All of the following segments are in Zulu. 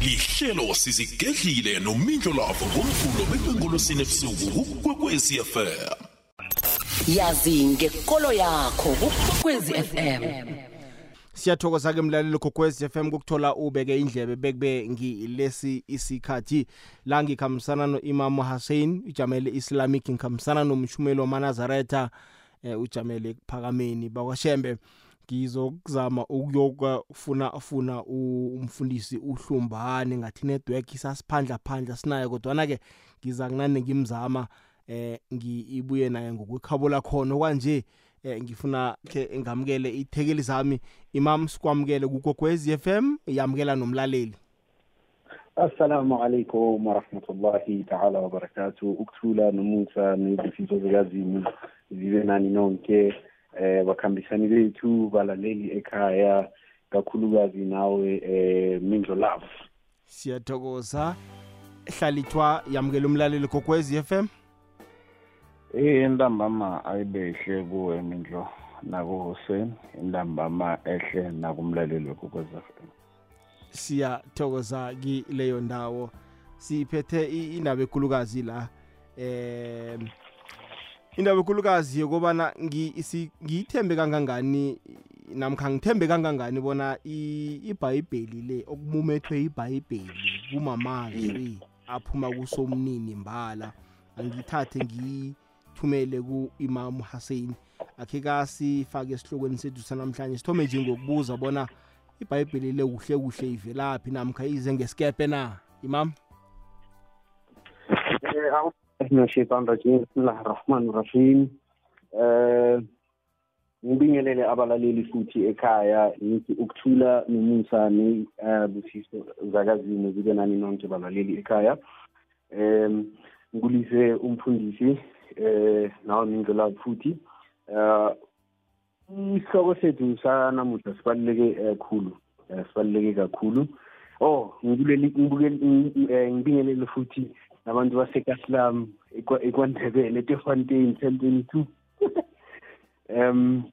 lihlelo sizigedlile nomindlo lavo ngomvulo bekwengolosini ebusuku kukwekwezi fm yazi ngekolo yakho kukwekwezi FM siyathokoza ke mlaleli gogwez FM ukuthola ubeke indlebe bekube ngilesi isikhathi. La ngikhambisana no-imam Hussein ujamele Islamic ngikhambisana nomshumeli wamanazaretha eh, ujamele kuphakameni bakwashembe. Ngizokuzama ukuyokufuna funa umfundisi uhlumbane ngathi network isasiphandla phandla sinayo kodwa ke ngiza kunane ngimzama eh ngiibuye naye ngokwekhabula khona okwanje eh, ngifuna ke ngamukele ithekeli zami imam sikwamukele kugokwez FM yamukela nomlaleli. Assalamu alaikum warahmatullahi ta'ala wabarakatuh. Ukuthula nomusa nezifiso zikazini zibe nani nonke. Eh bakhambisani bethu balaleli ekhaya kakhulukazi nawe eh Mindlo Love. Siyathokoza. Hlalithwa yamukela umlaleli gokwez FM Eh intambama ayibehle kuwe Mindlo nako Hussein intambama ehle nakumlaleli kokweza FM siyathokoza kileyo ndawo. Siphethe i- indaba enkulukazi la eh indaba enkulukazi yokubana ngiyithembe kangangani namkha ngithembe kangangani bona ibhayibheli le okumumethwe ibhayibheli kumamazwi aphuma kusomnini mbala angithathe ngithumele ku-imam Hussein. Akhe kasifake esihlokweni sethu sanamhlanje sithome nje ngokubuza bona ibhayibheli le kuhle kuhle ivelaphi namkha ize ngesikepe na imam? من الشيطان الرجيم بسم الله الرحمن الرحيم eh ngibingelele abalaleli futhi ekhaya ngithi ukuthula nomusa nebusiso zakazini zibe nani nonke balaleli ekhaya em ngulise umfundisi eh nawo mindlela futhi eh isihloko sethu sanamuhla sibaluleke kakhulu eh, sibaluleke kakhulu oh ngibuleli ngibukeli eh, ngibingelele futhi nabantu basekaslam ekwandebele etefontein twenty two. Um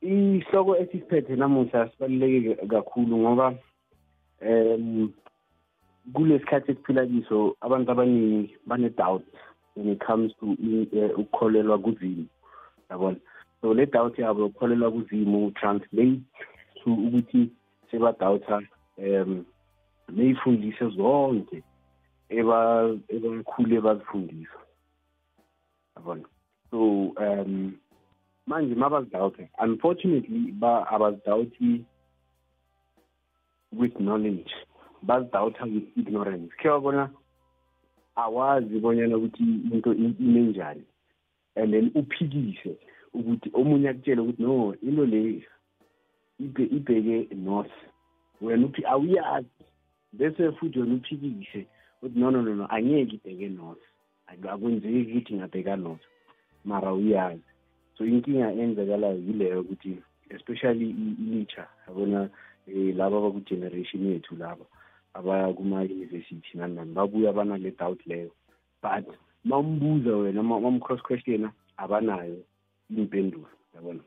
isihloko esisiphethe namuhla sibaluleke kakhulu ngoba um kulesikhathi esiphila kiso abantu abaningi bane-doubt when it comes to eh, ukukholelwa kuzimu yabona? So le doubt yabo ukukholelwa kuzimu translate to ukuthi sebadawutha um ney'fundiso zonke. Ebakhulu ebazifundisa yabona? So um manje mabazidawutha unfortunately ba abazidawuthi with knowledge. Bazidawutha with ignorance. Khe wabona awazi bonyana ukuthi into i- ime njani. And then uphikise ukuthi omunye akutshele ukuthi no into le ibe- ibheke north. Wena uthi awuyazi bese futhi wena uphikise uthi no no no no. Angeke ibheke north Ak- akwenzeki ukuthi ngabheka north mara uyazi. So inkinga enzakalayo yileyo ukuthi especially i- ilitsha yabona um laba abaku-generation yethu laba abaya kuma-university nani nani babuya banale doubt leyo. But mambuza wena mam-cross questiona abanayo impendulo yabona?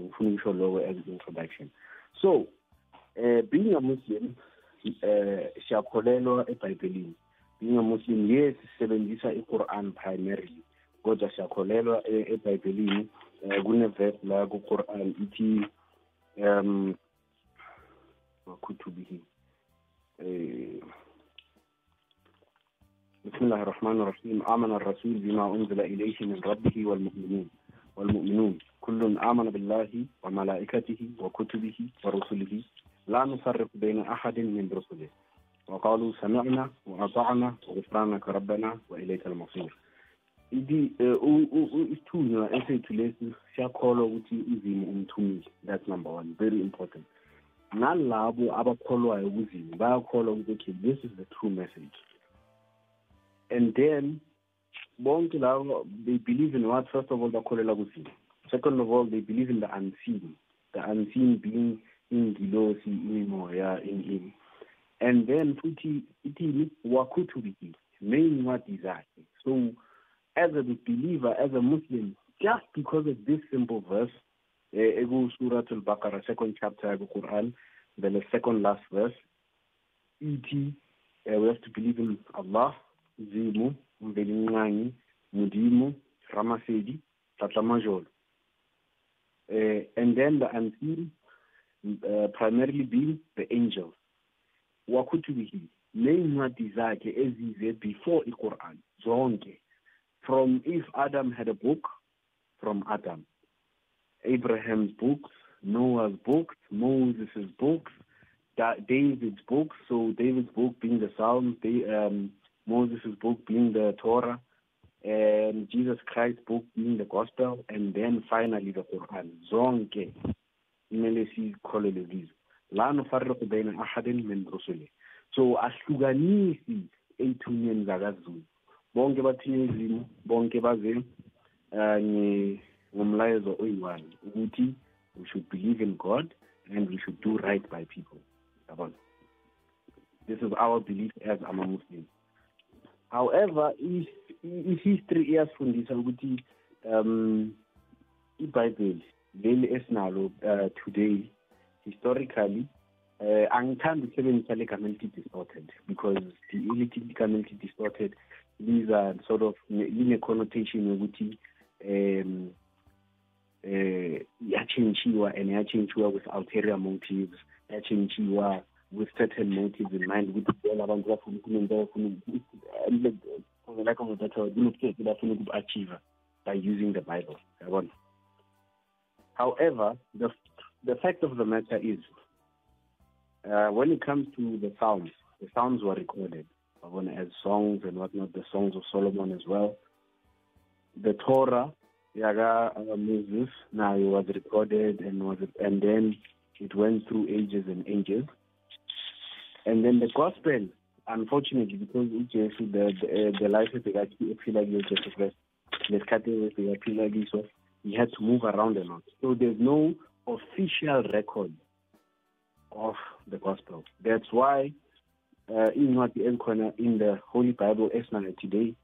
Ngifuna ukusho lokho as introduction. So eh being a muslim eh siyakholelwa ebhayibhelini. Being a muslim yes sisebenzisa i-quran primarily kodwa siyakholelwa e- ebhayibhelini eh kune-verse la ku-quran ithi um wakhutubihi eh بسم الله الرحمن الرحيم آمن الرسول بما أنزل إليه من ربه والمؤمنون والمؤمنون كل آمن بالله وملائكته وكتبه ورسله لا نفرق بين أحد من رسله وقالوا سمعنا وأطعنا وغفرانك ربنا وإليك المصير idi isithunywa esethu lesi siyakholwa ukuthi uzimu umthumile that's number one very important nalabo abakholwayo kuzimu bayakholwa ukuthi okay this is the true message and then bonke labo they believe in what first of all bakholelwa kuzimu second of all they believe in the unseen the unseen being ingilosi imimoya in in and then futhi ithini wakhuthubiki ney'ncwadi zakhe so as a believer as a muslim just because of this simple verse eku-surat al-baqarah second chapter yaku-quran then the second last verse ithi uh, we have to believe in allah zimu umvelinqangi mudimu ramasedi tlatlamajolo uh, and then the unseen uh, primarily being the angels wakhuthubihi ney'ncwadi zakhe ezize before iquran zonke from if adam had a book from adam. Abraham's books noah's books moses' books Da- david's books so david's book being the psalms um, moses' book being the torah and jesus christ's book being the gospel and then finally the quran. Zonke kumele sikholelwe kizo la nufarriqu baina ahadin min rusuli so ahlukanisi ey'thunyeni zakazulu bonke bathunywe izimo bonke baze um ngomlayezo oyi-one ukuthi we should believe in god and we should do right by people. Yabona? This is our belief as ama-muslims however i- i- i-history iyasifundisa ukuthi um ibhayibheli leli esinalo uh, today historically uh, angithandi ukusebenzisa legama elithi distorted because lithi elithi distorted liza sort of line-connotation yokuthi um eh yatshentshiwa and yatshentshiwa with ulterior motives yatshentshiwa with certain motives in mind ukuthi bona abantu bafuna ukulunga bafuna kunokuthezi bafuna ukuku-achieve by using the bible. Yabona? However the the fact of the matter is uh, when it comes to the psalms the psalms were recorded. As songs and whatnot the songs of solomon as well. The torah yaka uh, moses it was recorded and was and then it went through ages and ages. And then the gospel unfortunately because ujesu the the, uh, the life ebekaphila kiso he had to move around a lot. So there's no official record of the gospel. That's why uh, iy'ncwadi ezikhona in the holy bible esinayo today.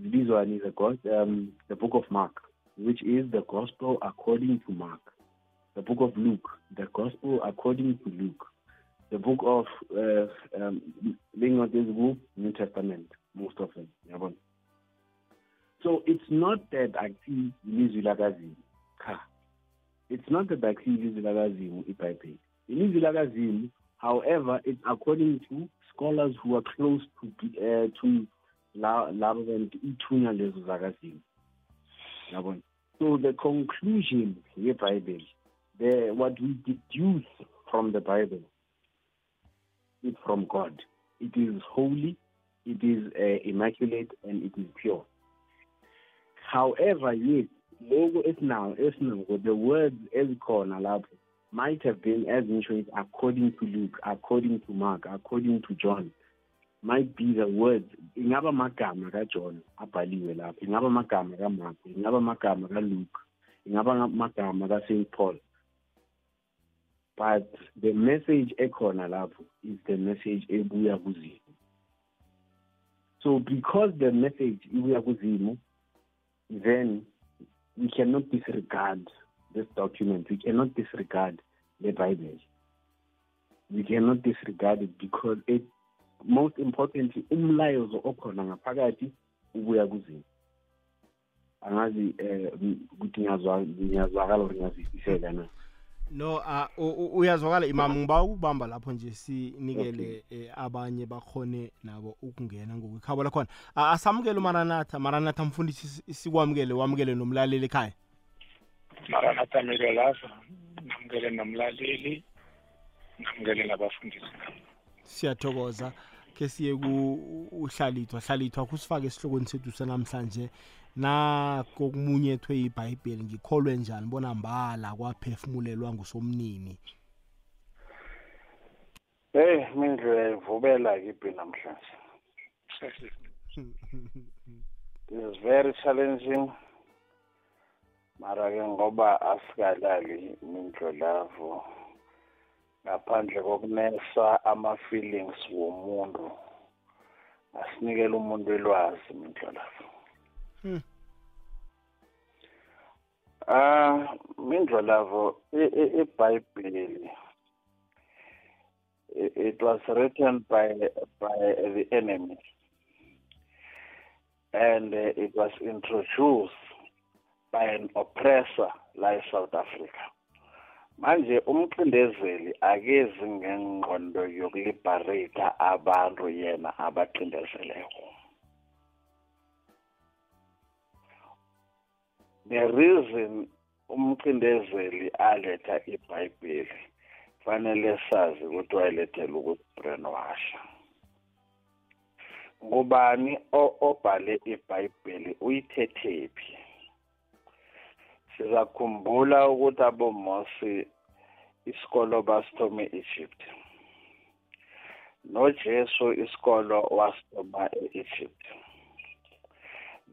Zibizwa ni the, God, um, the book of mark which is the gospel according to mark. The book of luke the gospel according to luke. The book of uh, um, new testament most of them so it's not that akuthi ilizwi lakazimu cha it's not ilizwi lakazimu ibhayibheli ilizwi lakazimu however it's according to scholars who are close to uh, to la- labo bantu ithunya lezo zakazimu. Yabona? So the conclusion yebhayibheli the what we deduce from the bible is from god. It is holy it is uh, immaculate and it is pure. However yes loku esinawo esinako the words ezikhona lapho might have been as it according to luke according to mark according to john might be the words ingaba amagama kajohn abhaliwe lapho ingaba amagama kamark ingaba amagama kaluke ingaba amagama kast paul. But the message ekhona lapho is the message ebuya kuzimu so because the message ibuya kuzimu then we cannot disregard this document. We cannot disregard the bible. We cannot disregard it because it most importantly umlayezo okhona ngaphakathi ubuya kuzimu angazi eh ukuthi ngiyazwa ngiyazwakala or ngiyazwisiseka na? No uh, u- u- uyazwakala imam ngiba ukubamba lapho nje sinikele eh, abanye bakhone nabo ukungena ngokwikhabo lakhona. Uh, asamukele umaranatha. Maranatha mfundisi isi- sikwamukele wamukele nomlaleli ekhaya? Maranatha milo lapha namukele nomlaleli. Namukele nabafundisi. Siyathokoza. Ke siye kuhlalithwa hlalithwa kusifake esihlokweni sethu sanamhlanje. Nako kumunyethwe ibhayibheli ngikholwe njani bona mbala kwaphefumulelwa ngusomnini? Hey mindlu yayivubela kipi namhlanje? It is very challenging. Mara ke ngoba asikalali mindlu lavo. Ngaphandle kokunesa ama-feelings womuntu asinikele umuntu ilwazi mindlu lavo. Hmm. Ah mindlu lavo ibhayibheli it, was written by by the enemy. And uh, it was introduced by an oppressor la eSouth Africa. Manje umcindezeli akezi ngengqondo yokuliberata abantu yena abacindezeleko. The reason umcindezeli aletha ibhayibheli. Fanele sazi ukuthi wayelethela ukuthi brainwasha ngubani obhale ibhayibheli? Uyithethephi? Sizakhumbula ukuthi abomosi isikolo basithome e-Egypt. noJesu isikolo wasithoma e-Egypt.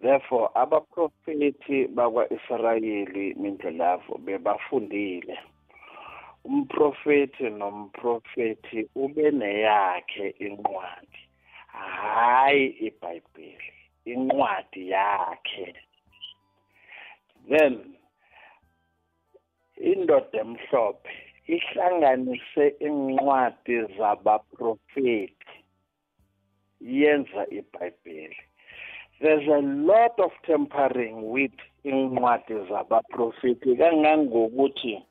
Therefore abaprofethi bakwa-Israyeli mindlelavo bebafundile. Umprofethi nomprofethi ube neyakhe incwadi. Hayi ibhayibheli incwadi yakhe. Then indoda emhlophe ihlanganise incwadi zabaprofeti yenza ibhayibheli. There's a lot of tampering with incwadi zabaprofeti kangangokuthi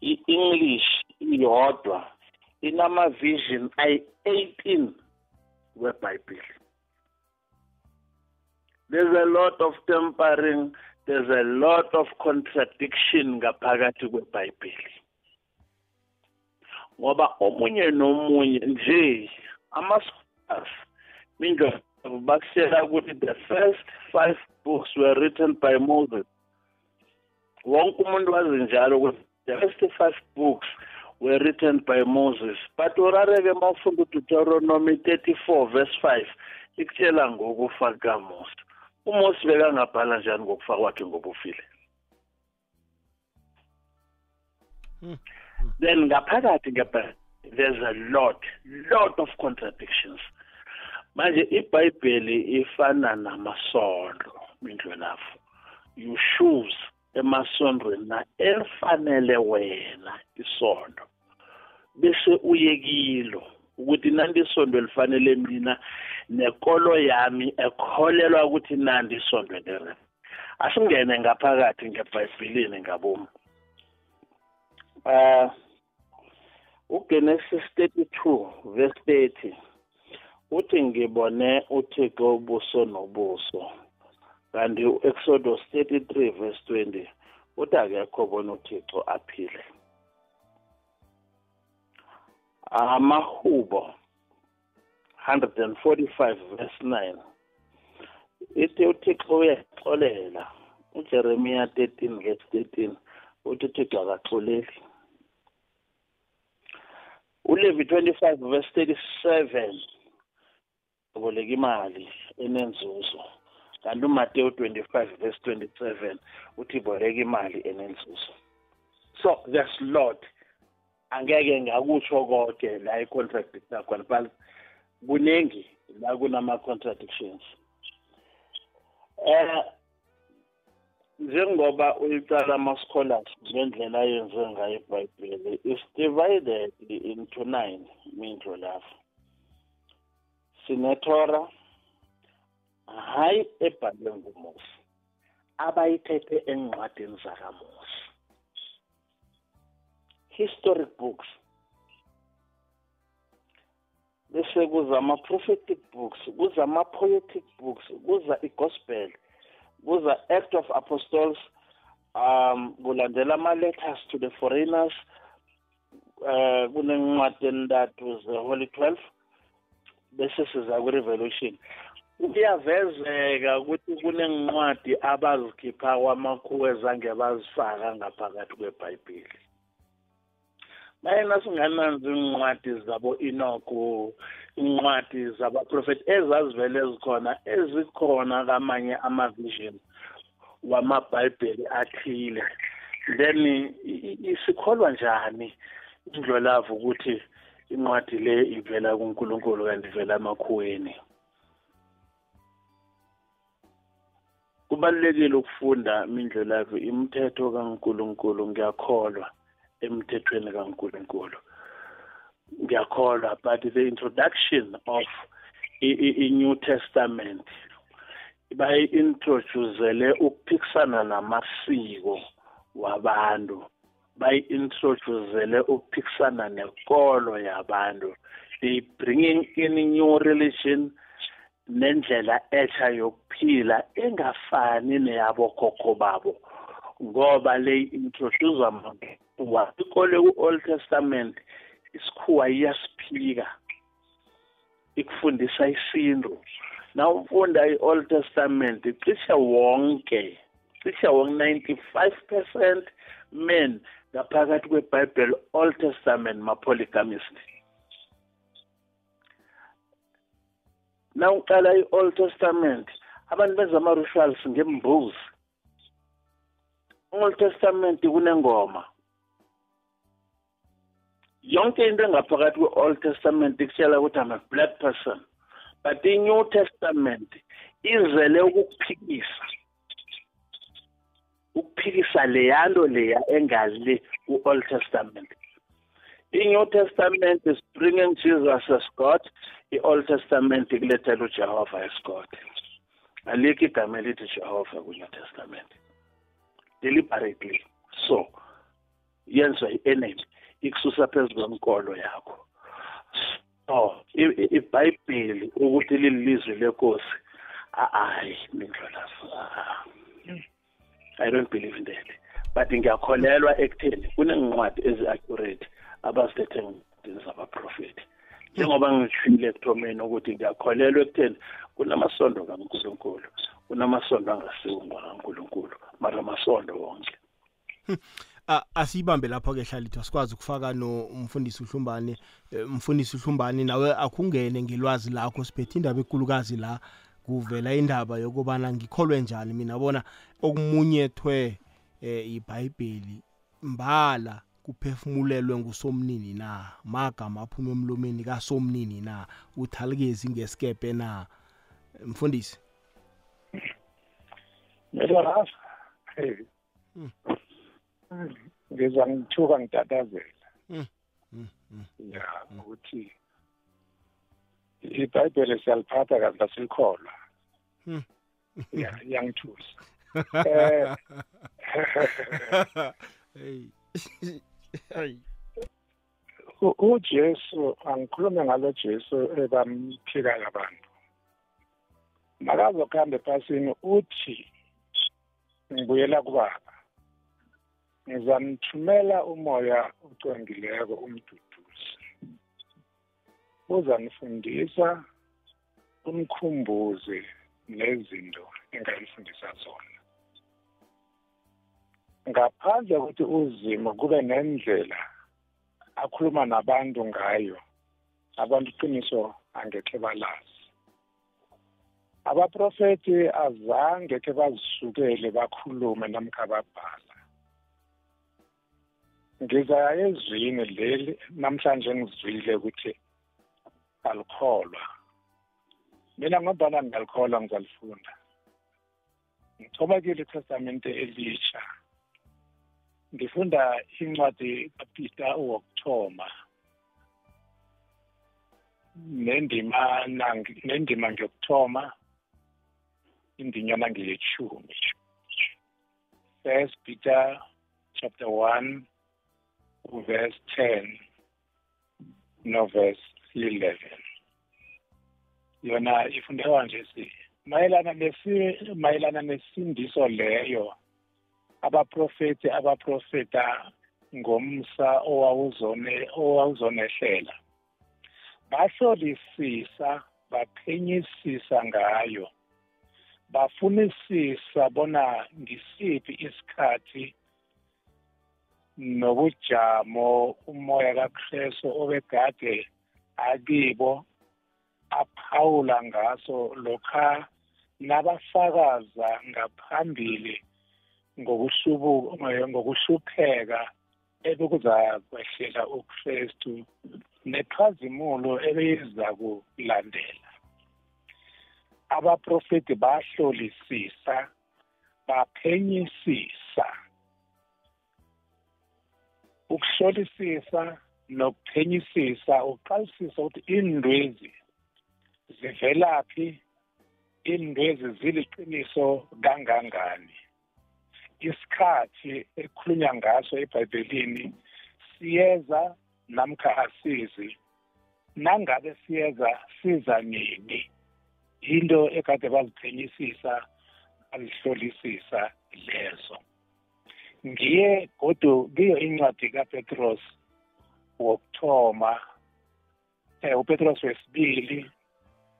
i-english iyodwa inama-vision ayi-18 webhayibheli. There's a lot of tampering there's a lot of contradiction ngaphakathi kwebhayibheli. Ngoba omunye nomunye nje ama-scholars mindlovu bakutshela ukuthi the first five books were written by moses. Wonke umuntu wazi njalo ukuthi the first five books were written by moses. But urareke uma ufunda udeuteronomy 34 verse 5 ikutshela ngokufa kukamusa uMosi bekangabhala njani ngokufa kwakhe ngobufile? Hmm. then ngaphakathi there's a lot lot of contradictions. Manje ibhayibheli ifana namasondo mindlwelafu you choose emasondweni na elifanele wena isondo bese uyekilo ukuthi nanti isondo elifanele mina nekolo yami ekholelwa ukuthi nandi isondo lere asingene ngaphakathi ngebhayibhilini ngabomu. Uh uGenesis 32 verse 30 uthi ngibone uThixo ubuso nobuso. Kanti uExodus 33 verse 20 uthi akekho bona uThixo aphile. Amahubo 145 verse 9 ithi uthixo uyaxolela. Ujeremiya 13 verse 13 uthi uthixo akaxoleli. Ulevi 25 verse 37 boleka imali enenzuzo. Kanti uMateyu 25 verse 27 uthi boleka imali enenzuzo. So there's lot. Angeke ngakutsho konke la i-contradict nakhona but kuningi la kunama-contradictions. Eh njengoba uyicala ama-scholars ngendlela ayenze ngayo ibhayibheli is divided into nine mindlo lapho sinetora hayi ebhalwe ngumusi abayithethe encwadini zakamusi historic books. Bese kuza ama-prophetic books kuza ama-poetic books kuza i-gospel kuza act of apostles um kulandela ama-letters to the foreigners uh kunencwadi entathu ze-holy twelve bese siza kwi-revolution. Kuyavezeka ukuthi kunencwadi abazikhipha kwamakhuwa ezange bazifaka ngaphakathi kwebhayibheli. Mayena singananzi incwadi zabo inoko incwadi zabaprofethi ezazivele zikhona ezikhona kamanye amavision wamabhayibheli athile. Then isikholwa njani indlolavu ukuthi incwadi le ivela kuNkulunkulu kanti ivela emakhuweni. Kubalulekile ukufunda mindlolavu imithetho kaNkulunkulu ngiyakholwa emthethweni kaNkuluNkulu. Ngiyakholwa but the introduction of i-new testament bayi-introducele ukuphikisana namasiko wabantu. Bayi-introducele ukuphikisana nenkolo yabantu. They bringing in new religion nendlela etsha yokuphila engafani neyabokhokho babo. Ngoba le introduce amakhuwa ikole ku-old testament isikhuwa iyasiphika ikufundisa isintu. Na ufunda i-old testament cishe wonke cishe wonke 95 percent men ngaphakathi kwebhayibheli old testament ma-polygamist na uqala i-old testament abantu benza ama-rituals ngembuzi. Old testament kunengoma. Yonke into engaphakathi kwe-old testament ikutshela ukuthi i'm a black person but i-new testament izele ukukuphikisa ukuphikisa leyanto leya engale ku-old testament. I-new testament is bringing jesus as god i-old testament ikulethela ujehova as god. Alikho igama elithi jehova ku-new testament. Deliberately so yenziwa i-enemy ikususa phezu kwenkolo yakho. So ibhayibheli ukuthi lilizwe lenkosi hayi mindlolazo i don't believe in that but ngiyakholelwa ekutheni kunencwadi ezi-accurate abazilethe ncwadini zabaprofethi njengoba ngishile ekuthomeni ukuthi ngiyakholelwa ekutheni kunamasondo kankulunkulu kunamasondo angasiwo ngakankulunkulu mara amasondo wonke. Asiyibambe lapho ke hlalithwa sikwazi ukufaka no umfundisi uhlumbane eh, umfundisi uhlumbane nawe akungene ngelwazi lakho siphethe indaba ekulukazi la kuvela indaba yokubana ngikholwe njani mina bona okumunyethwe eh iBhayibheli mbala kuphefumulelwe ngusomnini na? Magama aphuma emlomeni kasomnini na? Uthalikezi ngesikepe na? Mfundisi. Mela hey ngiza ngithuka ngitatazela. Mm, mm, mm. ya ukuthi ibhayibheli siyaliphatha kazi lasikholwa Mm. ya iyangithusa eh. Hey. uJesu angikhulume ngalo Jesu ebamphikayo abantu. Makazokuhamba ephasini uthi ngibuyela kubaba. Ngizamthumela umoya ocwengileko umduduzi. Uzanifundisa umkhumbuze nezinto engayifundisa zona. Ngaphandle kokuthi uzimo kube nendlela akhuluma nabantu ngayo abantu iqiniso angekhe balazi. Abaprofeti azange ke bazisukele bakhulume namkha babhala. Ngizaya ezwini leli namhlanje ngizwile ukuthi alikholwa. Mina ngombana ngiyalikholwa ngizalifunda. Ngithoma kile itestamente elisha ngifunda incwadi kaPeter wokuthoma. Nendima nangi- nendima ngiyokuthoma indinyana ngiyechumi first peter chapter 1 verse 10 no verse 11 yona ifundeka nje si mayelana nesi mayelana nesindiso leyo abaprofeti abaprofeta ngomsa owawuzone owawuzonehlela bahlolisisa baphenyisisa ngayo bafunisisa bona ngisiphi isikhathi nobujamo umoya kaKristu obegade akibo aphawula ngaso lokha nabafakaza ngaphambili ngokuhlubu ngokuhlupheka ebekuzakwehlela uKristu nechazimulo ebeyiza kulandela abaprofeti bahlolisisa baphenyisisa ukuhlolisisa nokuphenyisisa uqalisisa ukuthi indwezi zivelaphi indwezi ziliqiniso kangangani? Isikhathi ekhulunywa ngaso eBhayibhelini siyeza namkha asizi? Nangabe siyeza siza nini? Into ekade baziphenyisisa bazihlolisisa lezo. Ngiye godu kiyo incwadi kaPetros wokuthoma um uPetros wesibili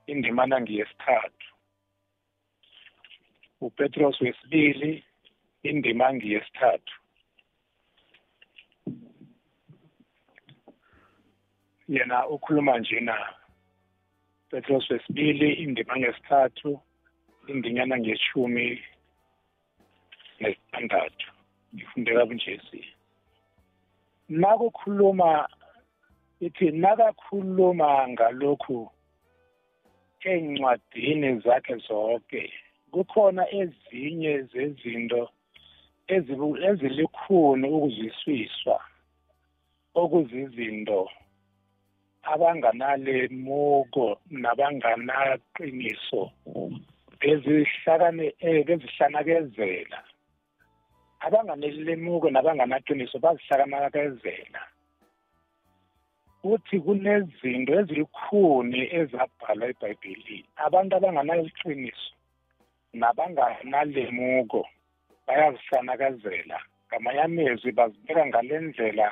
indimana ngiyesithathu. uPetros wesibili indima ngiyesithathu. Yena ukhuluma njena Petros wesibili indima ngesithathu indinyana ngeshumi nesithandathu. Ngifundeka bunjesi nakukhuluma ithi nakakhuluma ngalokhu encwadini zakhe zonke kukhona ezinye zezinto ezilikhuni ukuzwisiswa okuzizinto abanganalemuko nabanganaqiniso bezihlakane eh, bezihlanakezela abanganelemuko nabanganaqiniso bazihlakanakezela. Uthi kunezinto ezilikhuni ezabhalwa eBhayibhelini abantu abanganaliqiniso nabanganalemuko bayazisanakazela. Ngamanye amezwi bazibeka ngale ndlela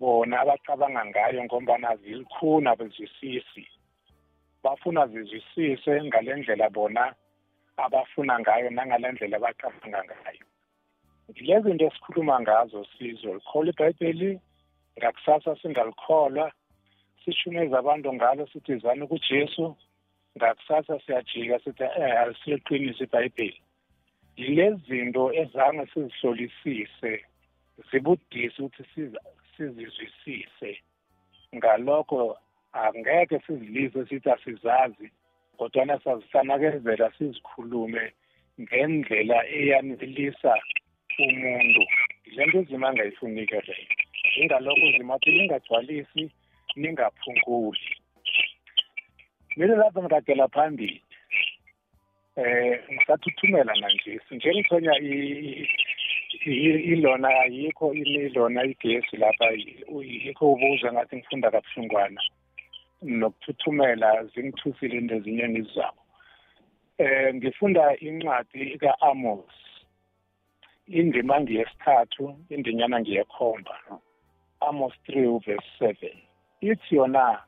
bona abacabanga ngayo ngombana zilikhuna bezwisisi. Bafuna zizwisise ngale ndlela bona abafuna ngayo nangale ndlela abacabanga ngayo. Lezi zinto esikhuluma ngazo sizwe likhola ibhayibheli ngakusasa singalikholwa sishumeza abantu ngalo sithi zani kujesu. Ngakusasa siyajika sithi eh alisiyeqinisa ibhayibheli lezi zinto ezange sizihlolisise zibudisi ukuthi sizizwisise. Ngalokho angeke sizilise sithi asizazi kodwana sazisanakezela sizikhulume ngendlela eyanelisa umuntu. Le nto uzima angayifunike leyo. Ingalokho uzima athi ningagcwalisi ningaphunguli. Kumele lapho ngiragela phambili eh ngisathuthumela manje sinjengithonya ilona ayikho ilona igesi lapha yikho ubuza ngathi ngifunda kabuhlungwana. Nokuthuthumela zingithusile into ezinye ngizabo eh ngifunda incwadi ka-amos indima ngiyesithathu indinyana ngiyekhomba amos 3 verse 7 ithi yona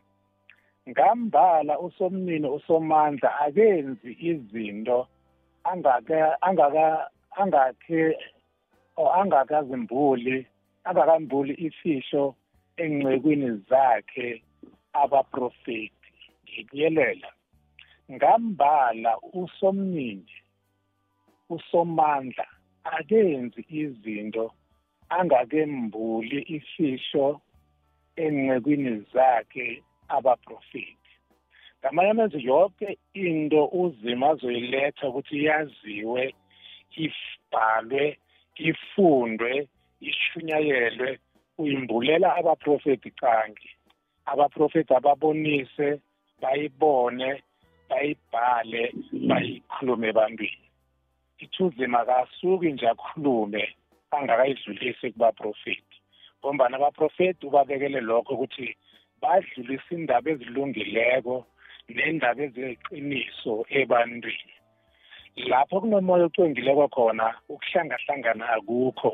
ngambala usomnini usomandla akenzi izinto angake angaka angakhe or angakazimbuli angakambuli ifihlo engcekwini zakhe abaprofeti. Ngikuyelela ngambala usomnini usomandla akenzi izinto angakembuli ifihlo engcekwini zakhe abaprofeti. Ngamanye amazwi yonke into uzima azoyiletha ukuthi yaziwe ibhalwe ifundwe ishunyayelwe uyimbulela abaprofeti qangi abaprofeti ababonise bayibone bayibhale bayikhulume ebantwini ithuzima kasuki nje akhulume. Angakayidlulisi kubaprofeti ngombana abaprofeti ubabekele lokho ukuthi badlulisa indaba ezilungileko nendaba eziqiniso ebantwini. Lapho kunomoya ocwengileko khona ukuhlangahlangana akukho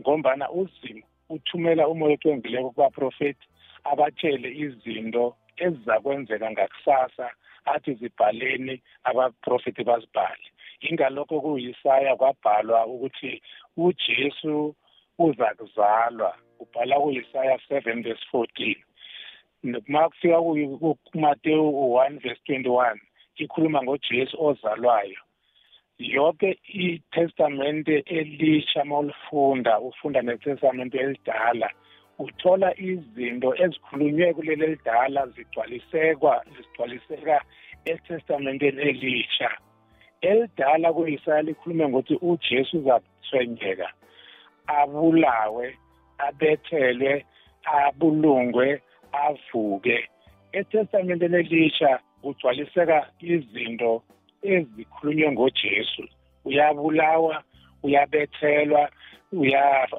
ngombana uzimo uthumela umoya ocwengileko kubaprofeti abatshele izinto ezizakwenzeka ngakusasa athi zibhaleni abaprofeti bazibhale. Ingalokho kuyisaya kwabhalwa ukuthi uJesu uza kuzalwa. Ubhala kuyisaya 7 verse 14 uma kufika kuMateyu 1 verse 21 ikhuluma ngoJesu ozalwayo. Yonke itestamente elisha mawulifunda ufunda netestamente elidala uthola izinto ezikhulunywe kuleli elidala zigcwalisekwa zigcwaliseka etestamenteni elisha. Elidala kuyisaya likhulume ngokuthi uJesu uzathwenyeka abulawe abethelwe abulungwe avuke. Etestamenteni elisha kugcwaliseka izinto ezikhulunywe ngojesu. Uyabulawa uyabethelwa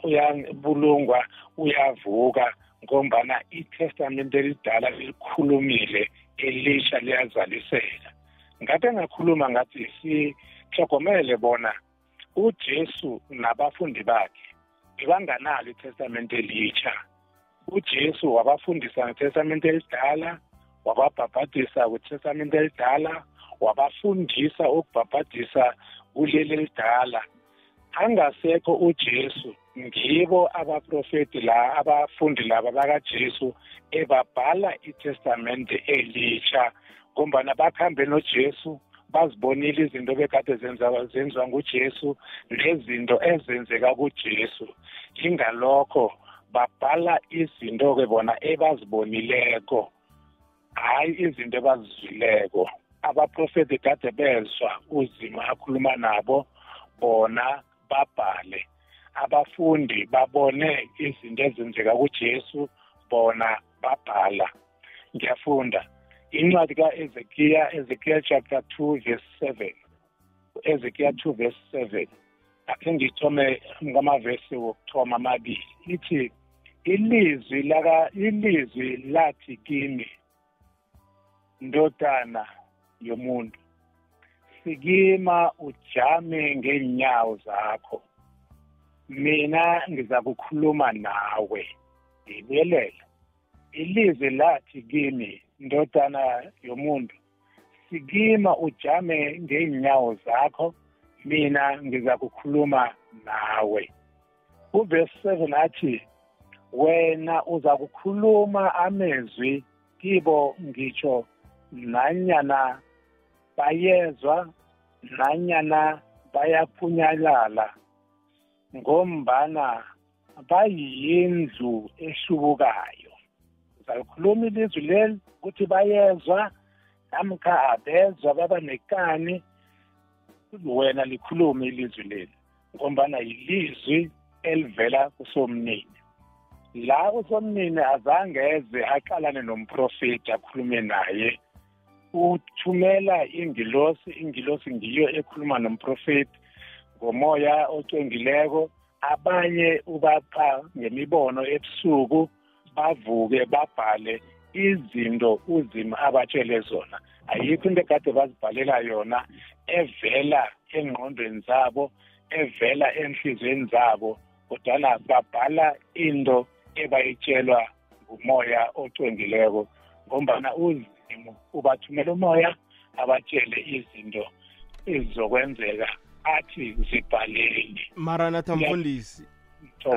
uyabulungwa uyavuka ngombana itestamente elidala likhulumile elisha liyazaliseka. Ngabe ngakhuluma ngathi sihlogomele bona uJesu nabafundi bakhe bebanganalo itestamente elitsha. uJesu wabafundisa ngetestamente elidala wababhabhadisa kwitestamente elidala wabafundisa ukubhabhadisa kuleli elidala. Angasekho uJesu ngibo abaprofeti la abafundi laba bakaJesu ebabhala iTestamente elitsha. Ngombana bakhambe noJesu bazibonile izinto bekade zenziwa zenziwa nguJesu nezinto ezenzeka kuJesu. Ingalokho babhala izinto ke bona ebazibonileko hayi izinto ebazizwileko. Abaprofeti kade bezwa uzima akhuluma nabo bona babhale. Abafundi babone izinto ezenzeka kuJesu bona babhala. Ngiyafunda. Incwadi kaEzekiya Ezekiya chapter 2 verse 7 Ezekiya 2 verse 7 akhe ngithome ngamavesi wokuthoma amabili. Lithi ilizwi laka ilizwi lathi kimi ndodana yomuntu sikima ujame ngeenyawo zakho. Mina ngizakukhuluma nawe ngibuyelela ilizwi lathi kimi ndodana yomuntu sikima ujame ngeenyawo zakho mina ngizakukhuluma nawe. Uverse 7 athi wena uzakukhuluma amezwi kibo ngitsho nanyana bayezwa nanyana bayaphunyalala ngombana bayindlu ehlubukayo. Ngalikhuluma ilizwi leli ukuthi bayezwa namkha abezwa baba nekani. Wena likhulume ilizwi leli ngombana yilizwi elivela kusomnini. La kusomnini azange eze aqalane nomprofeti akhulume naye. Uthumela ingilosi ingilosi ngiyo ekhuluma nomprofeti ngomoya ocwengileko abanye ubapha ngemibono ebusuku. Bavuke babhale izinto uzima abatshele zona. Ayikho into ekade bazibhalela yona evela engqondweni zabo evela enhliziyweni zabo. Kodwana babhala into ebayitshelwa ngumoya ocwengileko ngombana uzimu ubathumela umoya abatshele izinto ezizokwenzeka athi zibhaleni. Maranatha mfundisi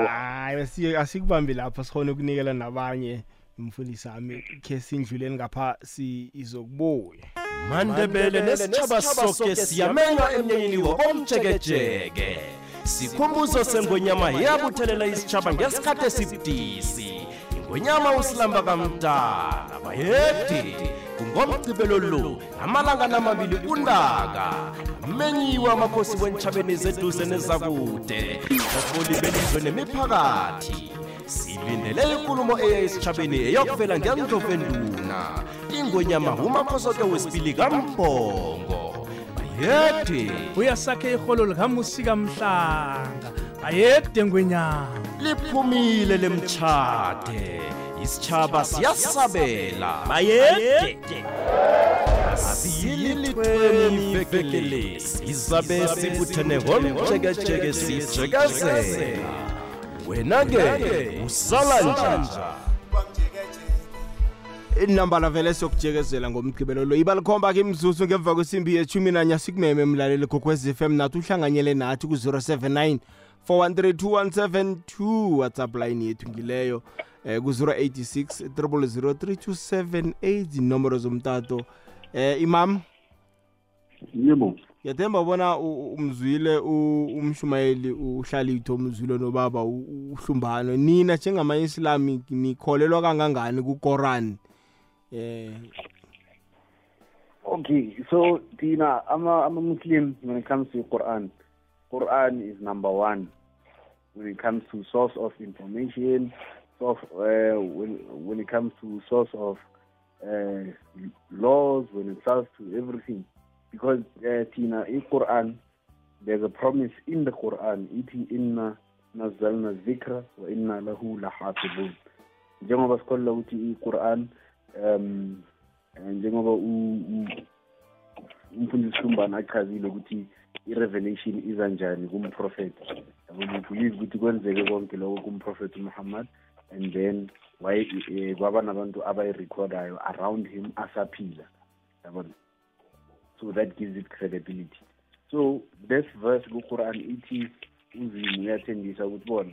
hayi asikubambi lapho sikhona ukunikela nabanye umfundisi ami khe sindluleni ngapha sizokubuya mandebele nesitshaba soke siyamenywa emnyanyeni wobomjekejeke sikhumbuzo sengonyama yabuthelela isitshaba ngesikhathi esibudisi. Ingonyama usilamba kamdala bayedi kungomgcibelo lo amalanga namabili undaka amenyiwe amakhosi wentshabeni zeduze nezakude. Baholi belizwe nemiphakathi. Silindele inkulumo eya esitshabeni eyokuvela ngendlovenduna ingonyama umakhosoke wesibili kambhongo bayede. Uyasakhe iholo likamusika mhlanga ayede ngwenyama liphumile lemtshade. Isitshaba siyasabela. Bayede asiyilithweni ivekelesi. izabe sibuthene ngomjekejeke sijekezela wena-ke usala njanja inamba vele siyokujekezela ngomgqibelo lo. Ibalikhomba ke imzuzu ngemva kwesimbi yeshumi nanye. Sikumeme mlaleli gokwez f m nathi uhlanganyele nathi ku-079 4132172 whatsapp line yethu ngileyo eh ku-086 3278 inomboro zomtato. Eh imam? Yebo. Ngiyathemba bona u- umzwile u- umshumayeli uhlalitho umzwile nobaba u- uhlumbano nina njengama-islami nikholelwa kangangani kukoran eh. Okay so thina ama ama muslim when it comes to quran quran is number one when it comes to source of information source uh, when when it comes to source of uh, laws when it comes to everything. Because uh, thina i-Quran there's a promise in the Quran ithi inna nazzalna dhikra wa inna lahu lahafizun. Njengoba sikholelwa ukuthi i-Quran um njengoba umfundisi Hlumbane achazile ukuthi i-revelation iza njani kumprofeti. We believe ukuthi kwenzeke konke lokho kumprofeti Muhammad and then waye eh, kwaba nabantu abayirekhodayo around him asaphila. Yabona? So that gives it credibility. So this verse ku-quran ithi uzimu uyathembisa ukuthi bona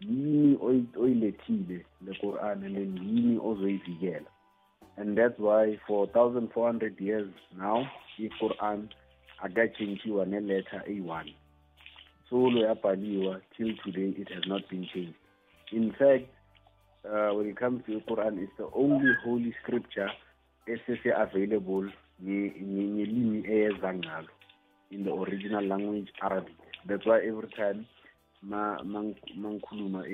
yini oyilethile le-quran and then yini ozoyivikela? And that's why for 1400 years now i-quran akatshentshiwa ne-letter a1 solo yabhaliwa till today it has not been changed. In fact uh, when it comes to the Quran, it's the only holy scripture esese available ngelimi eyeza ngalo in the original language Arabic. That's why every time ma mangikhuluma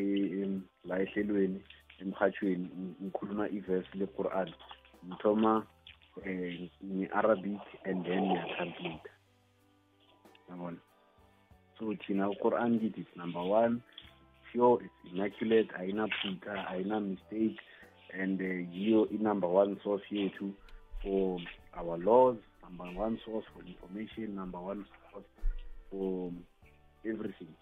la ehlelweni emhathweni ngikhuluma iverse le-Quran. Ngithoma eh nge-Arabic and then ngiyatranslate yabona? So thina u-Quran kithi number one. Pure it's immaculate ayina phutha ayina mistake and uh, yiyo i-number one source yethu for our laws number one source for information number one source for everything.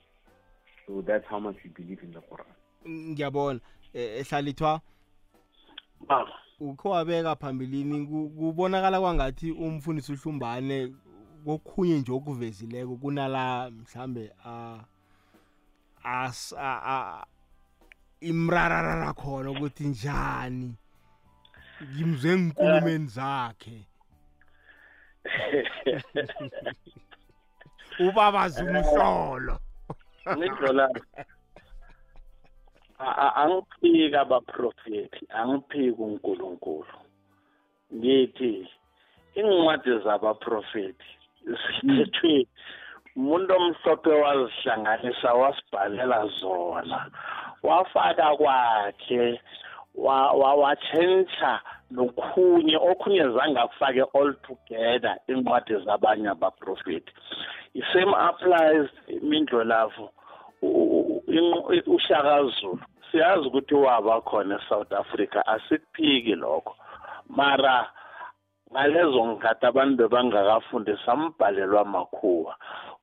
So that's how much we believe in the quran. Ngiyabona. Ehlalithwa ukho wabeka phambilini kubonakala kwangathi umfundisi uhlumbane kokhunye nje okuvezileko kunala mhlambe a as imrararara khona ukuthi njani? Ngimzwe enkulumeni zakhe. Ubabazi umhlolo. Ngidlola angiphiki abaprofethi angiphiki uNkulunkulu. Ngithi incwadi zabaprofethi zithethwe umuntu omhlophe wazihlanganisa wasibhalela zona. Wafaka kwakhe watshentsha nokhunye okhunye zange akufake all together incwadi zabanye abaprofethi i-same applies imindlo lavo ushaka zulu. Siyazi ukuthi waba khona e-south africa asikuphiki lokho. Mara ngalezo ngikhathi abantu bebangakafundi sambhalelwa makhuwa.